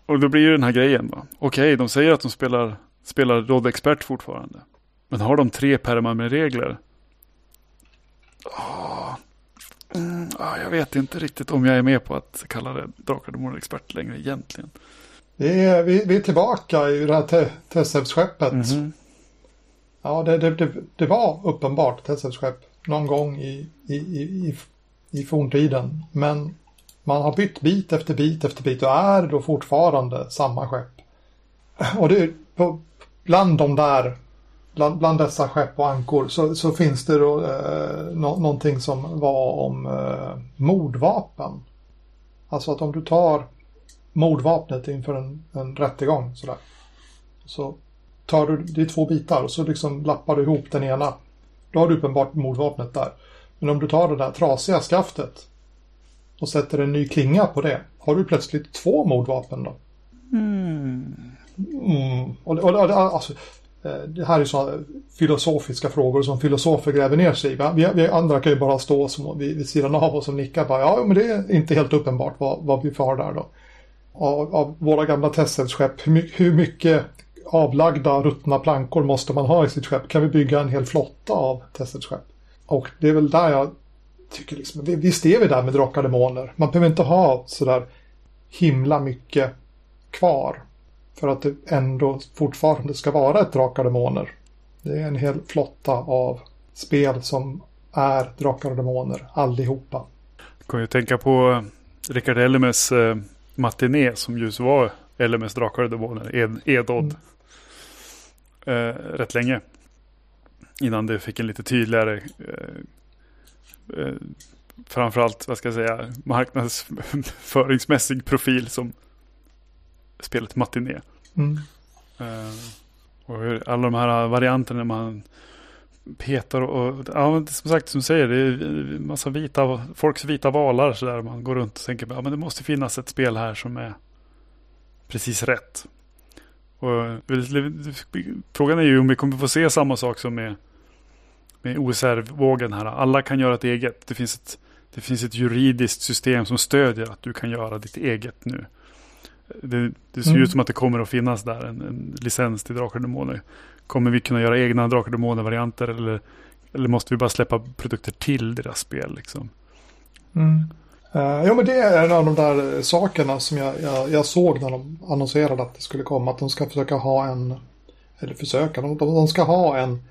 [SPEAKER 2] Och då blir det den här grejen. Okej, okay, de säger att de spelar, spelar Rod Expert fortfarande. Men har de tre pärmar med regler? Oh, mm, oh, jag vet inte riktigt om jag är med på att kalla det Drakar Demoner Expert längre egentligen.
[SPEAKER 1] Är, vi, vi är tillbaka i det här te Tessevs-skeppet. Mm -hmm. Ja, det, det, det, det, var uppenbart Tessevs-skepp någon gång i, i, i, i forntiden. Men man har bytt bit efter bit efter bit och är då fortfarande samma skepp. Och det är på, bland de där, bland, bland dessa skepp och ankor så, så finns det då eh, no, någonting som var om eh, mordvapen. Alltså att om du tar mordvapnet inför en, en rättegång sådär. Så tar du, det är två bitar och så liksom lappar du ihop den ena. Då har du uppenbart mordvapnet där. Men om du tar det där trasiga skaftet och sätter en ny klinga på det, har du plötsligt två mordvapen då. Mm. Mm. Och, och, och, alltså, Eh, det här är sådana filosofiska frågor som filosofer gräver ner sig i. Vi, vi andra kan ju bara stå som, vid, vid sidan av oss och nicka. Bara, ja, men det är inte helt uppenbart vad, vad vi får där då. Av, av våra gamla Tesselskepp, hur, hur mycket avlagda ruttna plankor måste man ha i sitt skepp? Kan vi bygga en hel flotta av Tesselskepp? Och det är väl där jag tycker liksom, visst är vi där med drakar demoner. Man behöver inte ha sådär himla mycket kvar. För att det ändå fortfarande ska vara ett drakar demoner. Det är en hel flotta av spel som är drakar och demoner allihopa.
[SPEAKER 2] Jag kan ju tänka på Rickard Elmes eh, matiné som just var LMS Drakar och Demoner, Ed, Edod. Mm. Eh, rätt länge. Innan det fick en lite tydligare eh, eh, framförallt, vad ska jag säga, marknadsföringsmässig profil som spelet Matiné. Mm. Uh, och hur alla de här varianterna man petar och, ja, som sagt som säger, det är massa vita, folks vita valar så där man går runt och tänker, ja men det måste finnas ett spel här som är precis rätt. Och frågan är ju om vi kommer få se samma sak som med med OSR-vågen här. Alla kan göra ett eget. Det finns ett, det finns ett juridiskt system som stödjer att du kan göra ditt eget nu. Det, det ser mm. ut som att det kommer att finnas där en, en licens till Drakar och Demoner. Kommer vi kunna göra egna Drakar och Demoner-varianter eller, eller måste vi bara släppa produkter till deras spel? Liksom?
[SPEAKER 1] Mm. Uh, ja men det är en av de där sakerna som jag, jag, jag, såg när de annonserade att det skulle komma. Att de ska försöka ha en, eller försöka, de, de ska ha en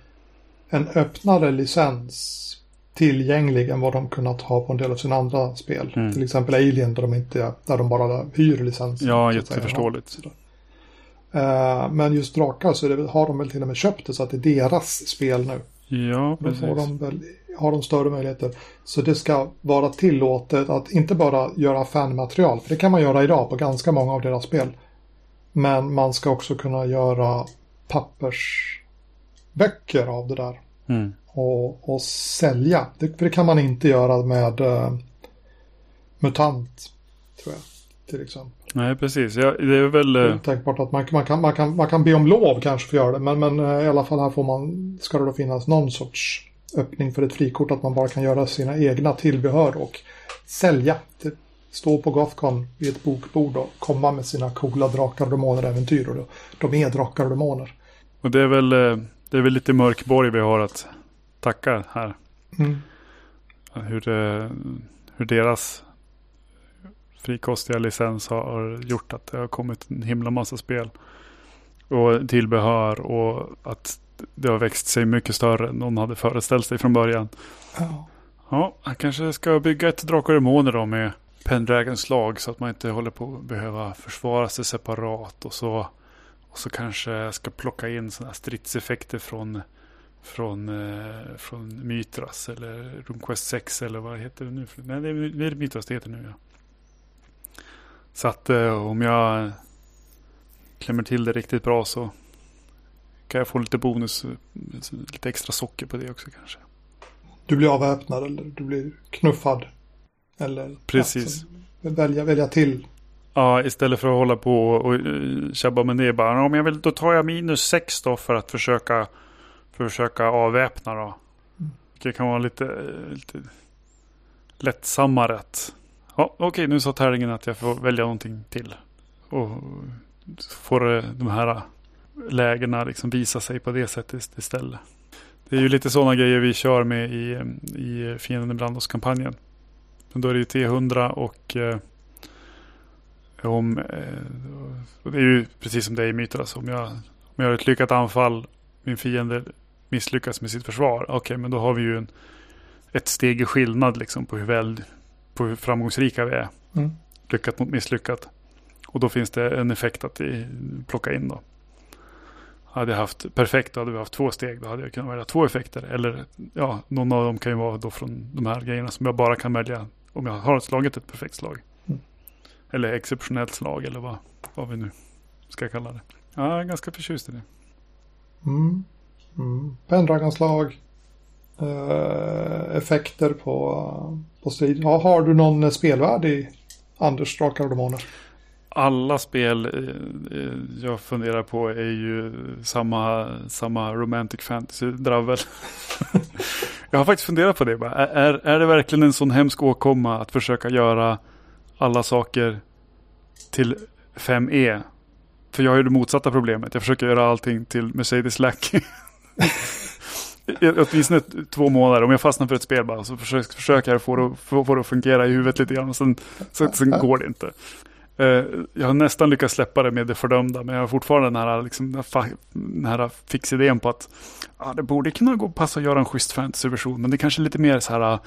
[SPEAKER 1] en öppnare licens tillgänglig än vad de kunnat ha på en del av sina andra spel. Mm. Till exempel Alien där de, inte, där de bara hyr licens.
[SPEAKER 2] Ja, jätteförståeligt.
[SPEAKER 1] Uh, men just drakar så det, har de väl till och med köpt det så att det är deras spel nu.
[SPEAKER 2] Ja, precis.
[SPEAKER 1] Då de väl, har de större möjligheter. Så det ska vara tillåtet att inte bara göra fanmaterial, för det kan man göra idag på ganska många av deras spel. Men man ska också kunna göra pappers böcker av det där. Mm. Och, och sälja. Det, för det kan man inte göra med uh, MUTANT. Tror jag. Till exempel.
[SPEAKER 2] Nej, precis. Ja, det är väl... Uh...
[SPEAKER 1] Tänkbart att man, man, kan, man, kan, man kan be om lov kanske för att göra det. Men, men uh, i alla fall här får man, ska det då finnas någon sorts öppning för ett frikort. Att man bara kan göra sina egna tillbehör och sälja. Det, stå på Gothcon vid ett bokbord och komma med sina coola drakar och demoner-äventyr. Och de är drakar och demoner.
[SPEAKER 2] Och det är väl det är väl lite mörkborg vi har att tacka här. Mm. Hur, eh, hur deras frikostiga licens har gjort att det har kommit en himla massa spel. Och tillbehör och att det har växt sig mycket större än någon hade föreställt sig från början. Oh. Ja, jag kanske ska bygga ett Drakar och Demoner då med Pendragons lag så att man inte håller på att behöva försvara sig separat och så och så kanske jag ska plocka in sådana stridseffekter från, från, eh, från Mytras eller RuneQuest 6 eller vad heter det nu? Nej, det är, det är Mytras det heter nu ja. Så att eh, om jag klämmer till det riktigt bra så kan jag få lite bonus, lite extra socker på det också kanske.
[SPEAKER 1] du blir avväpnad eller du blir knuffad. Eller
[SPEAKER 2] Precis.
[SPEAKER 1] Ja, välja, välja till.
[SPEAKER 2] Ja, istället för att hålla på och uh, tjabba med det bara. Om jag vill, då tar jag minus sex då för att försöka, försöka avväpna då. Mm. Det kan vara lite, lite lättsammare att... Ja, Okej, okay, nu sa tärningen att jag får välja någonting till. Och får de här lägena liksom visa sig på det sättet istället. Det är ju lite sådana grejer vi kör med i, i Fienden ibland oss-kampanjen. Men då är det ju T100 och eh, om, eh, det är ju precis som det är i Myter. Alltså, om, jag, om jag har ett lyckat anfall, min fiende misslyckas med sitt försvar. Okej, okay, men då har vi ju en, ett steg i skillnad liksom, på, hur väl, på hur framgångsrika vi är. Mm. Lyckat mot misslyckat. Och då finns det en effekt att plocka in då. Hade jag haft perfekt, då hade vi haft två steg. Då hade jag kunnat välja två effekter. Eller ja, någon av dem kan ju vara då från de här grejerna som jag bara kan välja om jag har slagit ett perfekt slag. Mm. Eller exceptionellt slag eller vad, vad vi nu ska kalla det. Ja, jag är ganska förtjust i det.
[SPEAKER 1] Mm. Mm. Pendragonslag. Uh, effekter på, på strid. Ja, har du någon spelvärld i Anders Drakar och Demoner?
[SPEAKER 2] alla spel eh, eh, jag funderar på är ju samma, samma romantic fantasy-dravel. jag har faktiskt funderat på det. Är, är det verkligen en sån hemsk åkomma att försöka göra alla saker till 5E? För jag har ju det motsatta problemet. Jag försöker göra allting till Mercedes Lackey. Åtminstone två månader. Om jag fastnar för ett spel bara så försöker, försöker jag få det, få, få det att fungera i huvudet lite grann. Sen, sen, sen går det inte. Eh, jag har nästan lyckats släppa det med det fördömda, men jag har fortfarande den här, liksom, den här fixidén på att ah, det borde kunna gå passa att göra en schysst fantasyversion, men det är kanske lite mer så här eh,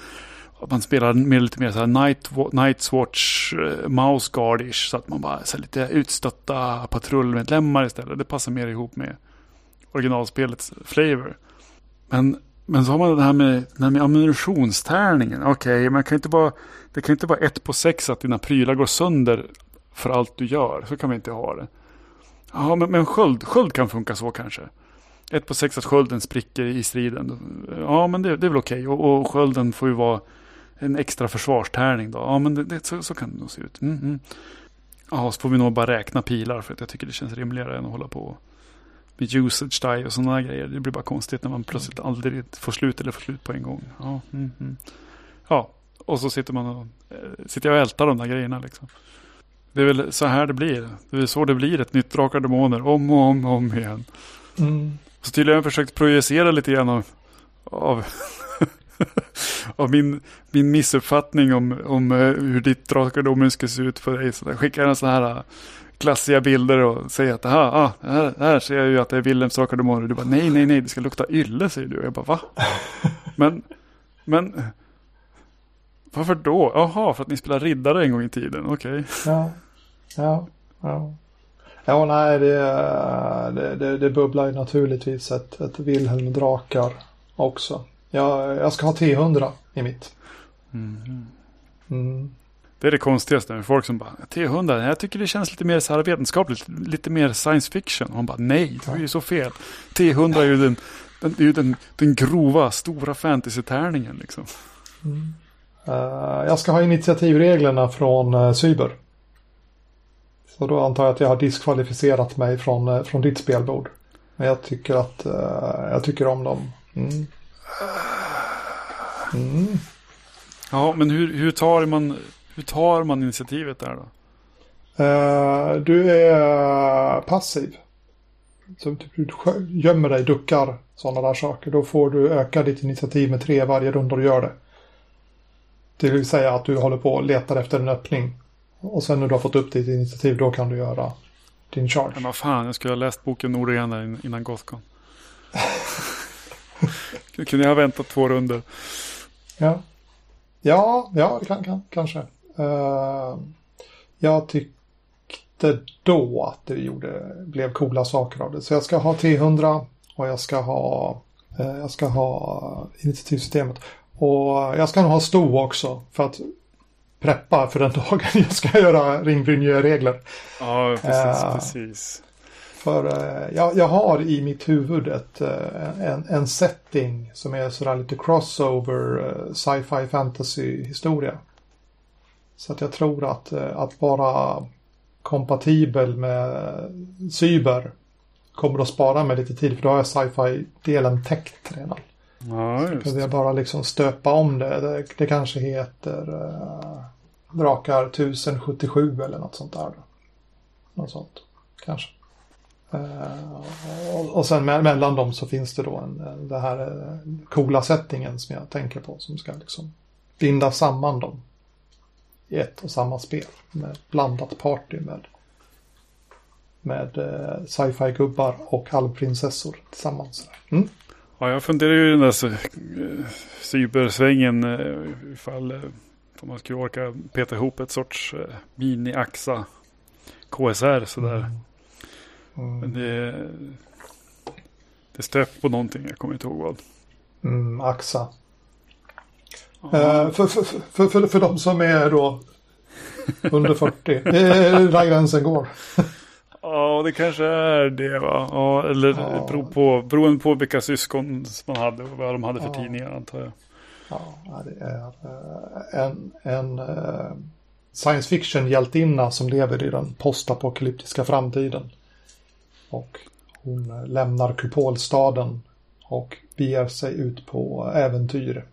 [SPEAKER 2] att man spelar med lite mer så här Night, Night's Watch, uh, Mouse Guardish, så att man bara så lite utstötta patrullmedlemmar istället. Det passar mer ihop med originalspelets flavor. Men, men så har man det här med, det här med ammunitionstärningen. Okej, okay, man kan inte bara, det kan inte vara ett på sex att dina prylar går sönder för allt du gör. Så kan vi inte ha det. Ja, men, men sköld, sköld kan funka så kanske. Ett på sex att skölden spricker i striden. Ja, men det, det är väl okej. Okay. Och, och skölden får ju vara en extra försvarstärning då. Ja, men det, det, så, så kan det nog se ut. Mm, -hmm. Ja, så får vi nog bara räkna pilar för att jag tycker det känns rimligare än att hålla på och med usage die och sådana grejer. Det blir bara konstigt när man plötsligt aldrig får slut eller får slut på en gång. Ja, mm, mm. ja och så sitter man och, äh, sitter jag och ältar de där grejerna liksom. Det är väl så här det blir. Det är så det blir ett nytt Drakar Demoner om och om och om igen. Mm. Så tydligen har jag försökt projicera lite grann av, av, av min, min missuppfattning om, om eh, hur ditt Drakar Demoner ska se ut för dig. Så jag skickar en sån här eh, klassiga bilder och säger att aha, ah, här, här ser jag ju att det är Wilhelms. Och du bara nej, nej, nej, det ska lukta ylle säger du. Och jag bara va? men, men varför då? Jaha, för att ni spelar riddare en gång i tiden. Okej. Okay.
[SPEAKER 1] Ja. Ja. Ja. Ja, nej, det, det, det, det bubblar ju naturligtvis ett, ett Wilhelm Drakar också. Jag, jag ska ha T100 i mitt. Mm.
[SPEAKER 2] Mm. Det är det konstigaste med folk som bara T100, jag tycker det känns lite mer så här vetenskapligt, lite mer science fiction. Och hon bara nej, det är ju så fel. T100 är ju den, den, är ju den, den grova, stora fantasy-tärningen liksom.
[SPEAKER 1] Mm. Uh, jag ska ha initiativreglerna från uh, Cyber. Så då antar jag att jag har diskvalificerat mig från, uh, från ditt spelbord. Men jag tycker att jag tycker om dem. Mm.
[SPEAKER 2] Mm. Ja, men hur, hur, tar man, hur tar man initiativet där då?
[SPEAKER 1] du är passiv. Så typ, du gömmer dig, duckar, sådana där saker. Då får du öka ditt initiativ med tre varje runda du gör det. Det vill säga att du håller på och letar efter en öppning. Och sen när du har fått upp ditt initiativ då kan du göra din charge.
[SPEAKER 2] Men vad fan, jag skulle ha läst boken noggrannare innan Gothcon. kunde jag ha väntat två runder.
[SPEAKER 1] Ja, ja, ja kan, kan, kanske. Uh, jag tyckte då att det gjorde, blev coola saker av det. Så jag ska ha T100 och jag ska ha, uh, jag ska ha initiativsystemet. Och jag ska nog ha sto också för att preppa för den dagen jag ska göra ringbrynje-regler.
[SPEAKER 2] Ja, precis, uh, precis.
[SPEAKER 1] För eh, jag, jag har i mitt huvud ett, eh, en, en setting som är sådär lite crossover eh, sci-fi fantasy historia. Så att jag tror att, eh, att vara kompatibel med cyber kommer att spara mig lite tid för då har jag sci-fi-delen täckt redan.
[SPEAKER 2] Ja, just
[SPEAKER 1] Kan
[SPEAKER 2] det.
[SPEAKER 1] jag bara liksom stöpa om det. Det, det kanske heter uh, Drakar 1077 eller något sånt där. Då. Något sånt, kanske. Eh, och, och sen me- mellan dem så finns det då en, en, det här eh, coola settingen som jag tänker på som ska liksom binda samman dem i ett och samma spel med blandat party med med eh, sci-fi gubbar och halvprinsessor tillsammans. Mm.
[SPEAKER 2] Ja, jag funderar ju i den där eh, cybersvängen eh, ifall om man skulle orka peta ihop ett sorts mini-axa KSR sådär. Men
[SPEAKER 1] Mm.
[SPEAKER 2] det, det stöp på någonting, jag kommer inte ihåg vad.
[SPEAKER 1] Mm, Axa. Eh, för, för, för, för, för de som är då under 40. Det är där gränsen går.
[SPEAKER 2] Ja, det kanske är det va? Ja, eller
[SPEAKER 1] Ja.
[SPEAKER 2] Beror på, beroende på vilka syskon man hade och vad de hade för
[SPEAKER 1] Ja.
[SPEAKER 2] tidningar antar jag.
[SPEAKER 1] Ja, det är eh, en, en eh, science fiction hjältinna som lever i den postapokalyptiska framtiden. Och hon eh, lämnar kupolstaden och beger sig ut på äventyr.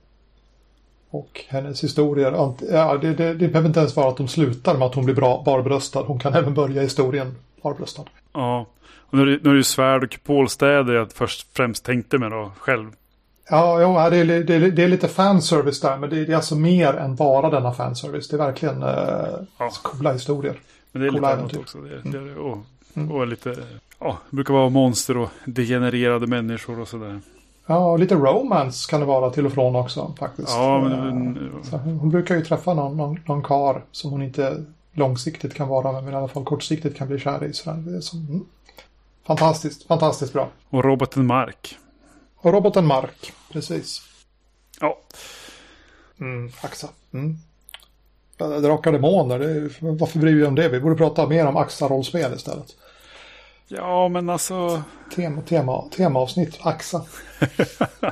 [SPEAKER 1] Och hennes historier, ja, det, det, det behöver inte ens vara att de slutar med att hon blir bra, barbröstad. Hon kan även börja historien barbröstad.
[SPEAKER 2] Ja, och nu är det, nu är det svärd och kupolstäder jag först främst tänkte mig då själv.
[SPEAKER 1] Ja, jo, det, är, det, är, det är lite fanservice där, men det är, det är alltså mer än bara denna fanservice. Det är verkligen eh,
[SPEAKER 2] Ja.
[SPEAKER 1] coola historier.
[SPEAKER 2] Men det är lite
[SPEAKER 1] Coola
[SPEAKER 2] annat
[SPEAKER 1] äventyr.
[SPEAKER 2] också. Det, är det. och,
[SPEAKER 1] Mm.
[SPEAKER 2] och lite, ja, det brukar vara monster och degenererade människor och sådär.
[SPEAKER 1] Ja, och lite romance kan det vara till och från också faktiskt.
[SPEAKER 2] Ja, men,
[SPEAKER 1] så hon brukar ju träffa någon, någon, någon kar som hon inte långsiktigt kan vara med, men i alla fall kortsiktigt kan bli kär i. Så det är som, mm. Fantastiskt, fantastiskt bra.
[SPEAKER 2] och roboten Mark.
[SPEAKER 1] Och roboten Mark, precis.
[SPEAKER 2] Ja,
[SPEAKER 1] Mm, Axa. Mm. Drakar demoner, det varför bryr vi om det? Vi borde prata mer om Axa-rollspel istället.
[SPEAKER 2] Ja men alltså.
[SPEAKER 1] Tema, tema, temaavsnitt, Axa.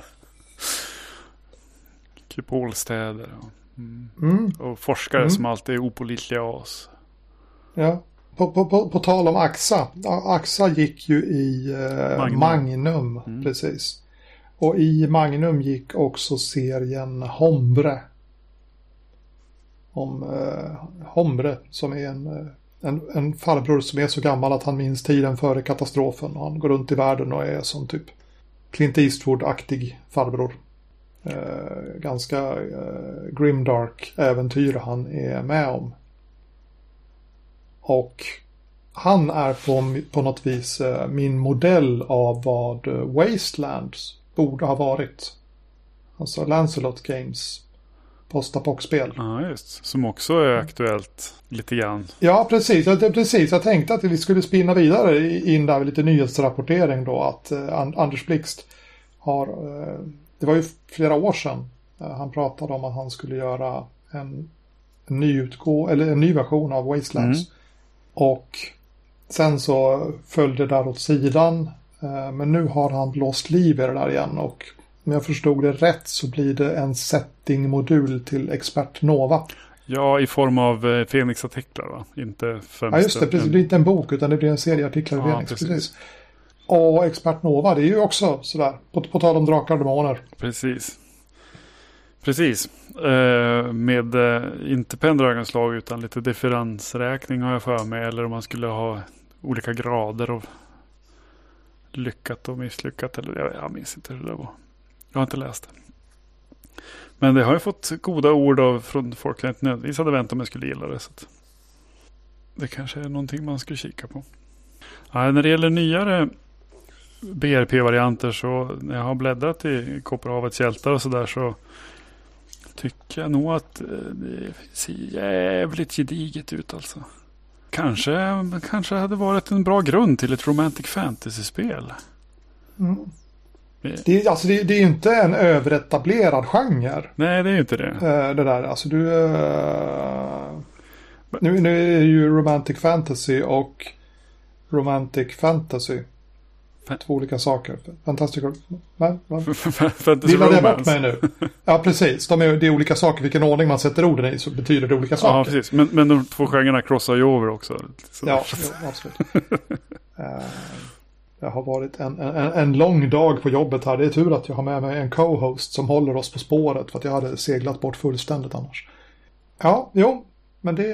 [SPEAKER 2] Kupolstäder. Och, mm.
[SPEAKER 1] Mm.
[SPEAKER 2] och forskare
[SPEAKER 1] Mm.
[SPEAKER 2] som alltid är opolitliga oss.
[SPEAKER 1] Ja. På, på, på, på tal om Axa. Axa gick ju i eh,
[SPEAKER 2] Magnum.
[SPEAKER 1] Magnum,
[SPEAKER 2] Mm.
[SPEAKER 1] precis. Och i Magnum gick också serien Hombre. Om eh, Hombre som är en, eh, en, en farbror som är så gammal att han minns tiden före katastrofen. Och han går runt i världen och är som typ Clint Eastwood-aktig farbror. Eh, ganska eh, grimdark äventyr han är med om. Och han är på, på något vis eh, min modell av vad eh, Wastelands borde ha varit. Alltså Lancelot Games postapock-spel.
[SPEAKER 2] Ja, just. Som också är aktuellt lite grann.
[SPEAKER 1] Ja, precis. Ja, det, precis. Jag tänkte att vi skulle spinna vidare in där med lite nyhetsrapportering då. Att eh, An- Anders Blixt har, eh, det var ju flera år sedan, eh, han pratade om att han skulle göra en, ny utgå eller en ny version av Wastelands.
[SPEAKER 2] Mm.
[SPEAKER 1] Och sen så följde det där åt sidan. Men nu har han blåst liv i det där igen och om jag förstod det rätt så blir det en setting-modul till Expert Nova.
[SPEAKER 2] Ja, i form av eh, Fenix-artiklar va? Inte främst
[SPEAKER 1] Ja, just det. Precis. Det blir inte en bok utan det blir en serie artiklar i
[SPEAKER 2] Ja,
[SPEAKER 1] Fenix.
[SPEAKER 2] precis.
[SPEAKER 1] Precis. Och Expert Nova, det är ju också sådär. På, på tal om drakar och demoner.
[SPEAKER 2] Precis. Precis. Eh, med eh, inte penndragonslag utan lite differensräkning har jag för mig. Eller om man skulle ha olika grader av lyckat och misslyckat. Eller jag, jag minns inte hur det var. Jag har inte läst det. Men det har ju fått goda ord av, från folk jag inte nödvändigtvis hade väntat mig jag skulle gilla det. Så att det kanske är någonting man skulle kika på. Ja, när det gäller nyare BRP-varianter så när jag har bläddrat i Kopparhavets hjältar och sådär så tycker jag nog att eh, det ser jävligt gediget ut alltså. Kanske, kanske hade varit en bra grund till ett romantic fantasy-spel.
[SPEAKER 1] Mm.
[SPEAKER 2] Det-
[SPEAKER 1] alltså, det, det är ju inte en överetablerad genre.
[SPEAKER 2] Nej, det är ju inte det.
[SPEAKER 1] eh, Det där. Alltså du... eh, Nu, nu är det ju romantic fantasy och romantic fantasy.
[SPEAKER 2] Fa-
[SPEAKER 1] Två olika saker. Fantastic... Va? Va?
[SPEAKER 2] Fantasy
[SPEAKER 1] Villade jag bort mig nu? Ja, precis. De är, det är olika saker. Vilken ordning man sätter orden i så betyder det olika
[SPEAKER 2] Ja,
[SPEAKER 1] saker.
[SPEAKER 2] precis. Men, men de två genrerna crossar ju över också. Så.
[SPEAKER 1] Ja, absolut. Eh, det har varit en, en, en lång dag på jobbet här. Det är tur att jag har med mig en co-host som håller oss på spåret för att jag hade seglat bort fullständigt annars. Ja, jo, men det...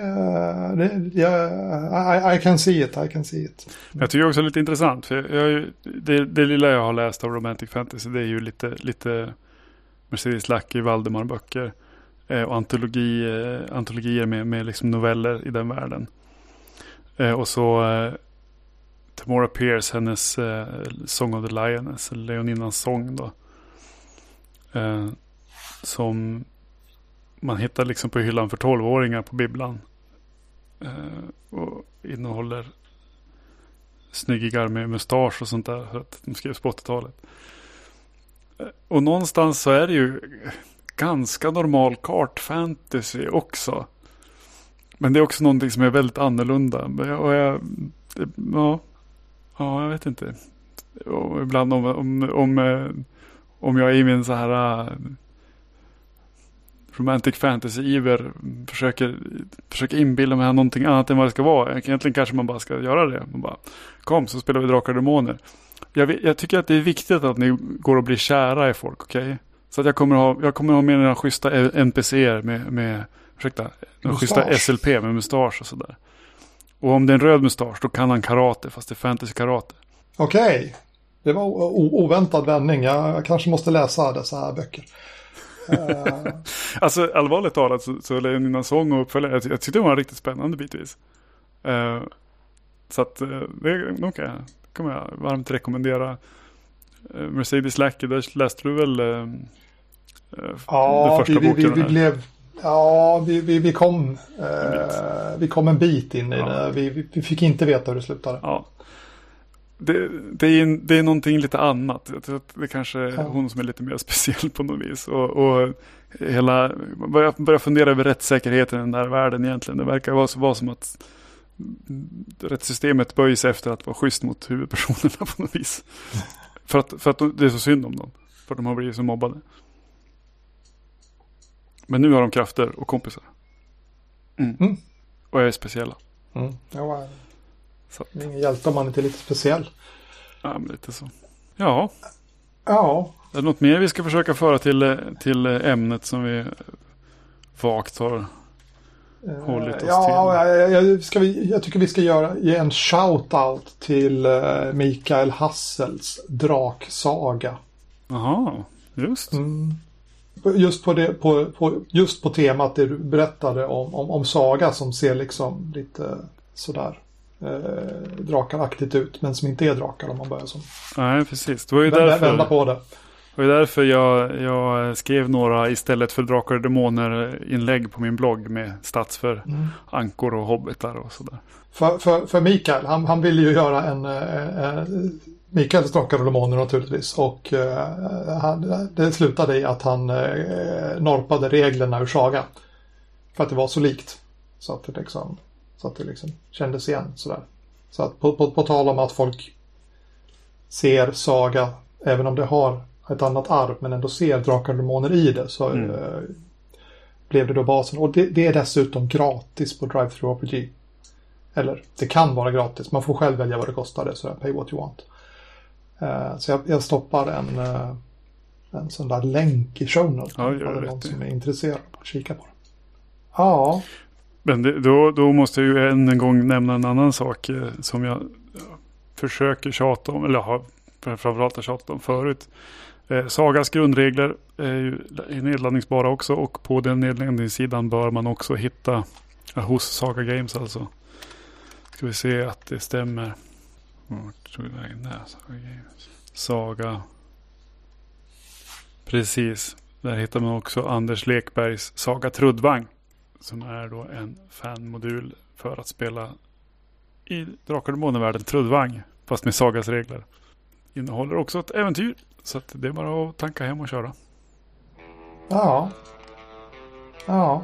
[SPEAKER 1] det ja, I, I can see it, I can see it.
[SPEAKER 2] Jag tycker också det är lite intressant. För jag, jag, det, det lilla jag har läst av Romantic Fantasy det är ju lite, lite Mercedes Lackey, Valdemar-böcker. Eh, och antologi, eh, antologier med, med liksom noveller i den världen. Eh, och så Tamora Pierce, hennes eh, Song of the Lioness, eller Leoninnans sång då. Eh, som man hittar liksom på hyllan för tolvåringar på bibblan. Eh, och innehåller snyggingar med mustasch och sånt där. För att de skrevs på 80-talet. Eh, Och någonstans så är det ju ganska normal kartfantasy också. Men det är också någonting som är väldigt annorlunda. Och jag, det, ja, ja, jag vet inte. Och ibland om, om, om, eh, om jag i min så här eh, romantic fantasy-iver försöker, försöker inbilla mig någonting annat än vad det ska vara. Egentligen kanske man bara ska göra det. Man bara, kom så spelar vi Drakar och Demoner. Jag, jag tycker att det är viktigt att ni går och blir kära i folk, okej? Så att jag kommer ha, jag kommer ha med några schyssta NPCer med, med ursäkta, några schyssta. SLP med mustasch och sådär. Och om det är en röd mustasch då kan han karate, fast det är fantasy-karate.
[SPEAKER 1] Okej. Det var oväntad vändning. Jag, kanske måste läsa dessa här böcker. Eh,
[SPEAKER 2] Alltså allvarligt talat så, så Leoninas sång och uppföljare, jag, jag tyckte det var riktigt spännande bitvis. Eh, så att eh, det de kan jag, kommer jag varmt rekommendera. Mercedes Lackey, där läste du väl
[SPEAKER 1] ja,
[SPEAKER 2] den första
[SPEAKER 1] vi, vi, vi,
[SPEAKER 2] boken?
[SPEAKER 1] vi
[SPEAKER 2] här?
[SPEAKER 1] blev... Ja, vi, vi, vi, kom, eh, vi kom en bit in i
[SPEAKER 2] Ja.
[SPEAKER 1] det. Vi, vi, fick inte veta hur det slutade.
[SPEAKER 2] Ja. Det, det, är, det är någonting lite annat. Jag tror att det kanske är
[SPEAKER 1] Ja.
[SPEAKER 2] hon som är lite mer speciell på något vis. Och, och hela, börja, börja fundera över rättssäkerheten i den där världen egentligen. Det verkar vara, så- vara som att rättssystemet böjer sig efter att vara schysst mot huvudpersonerna på något vis. för att, för att de- det är så synd om dem. För att de har blivit så mobbade. Men nu har de krafter och kompisar. Mm.
[SPEAKER 1] Mm.
[SPEAKER 2] Och är speciella.
[SPEAKER 1] Mm. Ja,
[SPEAKER 2] Så,
[SPEAKER 1] det är ingen hjälte om man inte är lite speciell.
[SPEAKER 2] ja, men lite så. Ja,
[SPEAKER 1] Ja,
[SPEAKER 2] Är det något mer vi ska försöka föra till, eh, till eh, ämnet som vi vagt har?
[SPEAKER 1] eh,
[SPEAKER 2] Hållit oss
[SPEAKER 1] ja jag, jag, ska vi, jag tycker vi ska göra, ge en shout-out till eh, Mikael Hassels Draksaga.
[SPEAKER 2] Jaha, just.
[SPEAKER 1] Mm. Just på, det, på, på, just på temat det du berättade om, om, om Saga som ser liksom lite sådär eh, drakaraktigt ut men som inte är drakar om man börjar som.
[SPEAKER 2] Nej, precis. Det var ju därför,
[SPEAKER 1] vända på det.
[SPEAKER 2] det var därför jag, jag skrev några istället för Drakar och Demoner inlägg på min blogg med stats för
[SPEAKER 1] Mm.
[SPEAKER 2] ankor och hobbitar och sådär.
[SPEAKER 1] För, för, för Mikael, han, han ville ju göra en eh, eh, Mikaels Drakar och Demoner naturligtvis. Och eh, han, det slutade i att han eh, norpade reglerna ur Saga. För att det var så likt. Så att det liksom, så att det liksom kändes igen sådär. Så att på, på, på tal om att folk ser Saga, även om det har ett annat arv, men ändå ser Drakar och Demoner i det. Så
[SPEAKER 2] Mm.
[SPEAKER 1] eh, blev det då basen. Och det, det är dessutom gratis på Drive-Thru RPG. Eller det kan vara gratis. Man får själv välja vad det kostar. Det, så pay what you want. Eh, så jag, jag stoppar en, eh, en sån där länk i show notes.
[SPEAKER 2] Ja,
[SPEAKER 1] det är någon som är intresserad att kika på det. Ja,
[SPEAKER 2] Men det, då, då måste jag ju än en gång nämna en annan sak eh, som jag försöker tjata om, eller har framförallt har tjatat om förut. Eh, Sagas grundregler är ju är nedladdningsbara också och på den nedladdningssidan bör man också hitta, hos Saga Games alltså. Ska vi se att det stämmer. Vart tog det vägen där? Saga Games. Saga. Precis. Där hittar man också Anders Lekbergs Saga Truddvang. Som är då en fanmodul för att spela i Drakar och Demoner-världen Truddvang. Fast med Sagas regler. Innehåller också ett äventyr. Så att det är bara att tanka hem och köra.
[SPEAKER 1] ja. Ja.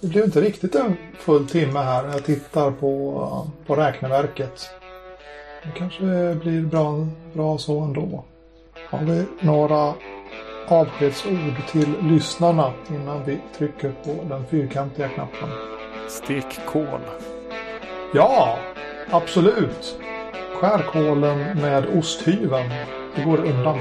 [SPEAKER 1] Det blev inte riktigt en full timme här när jag tittar på, på räkneverket. Det kanske blir bra, bra så ändå. Har vi några avskedsord till lyssnarna innan vi trycker på den fyrkantiga knappen?
[SPEAKER 2] Stek kål.
[SPEAKER 1] Ja, absolut. Skär kålen med osthyveln. Det går undan.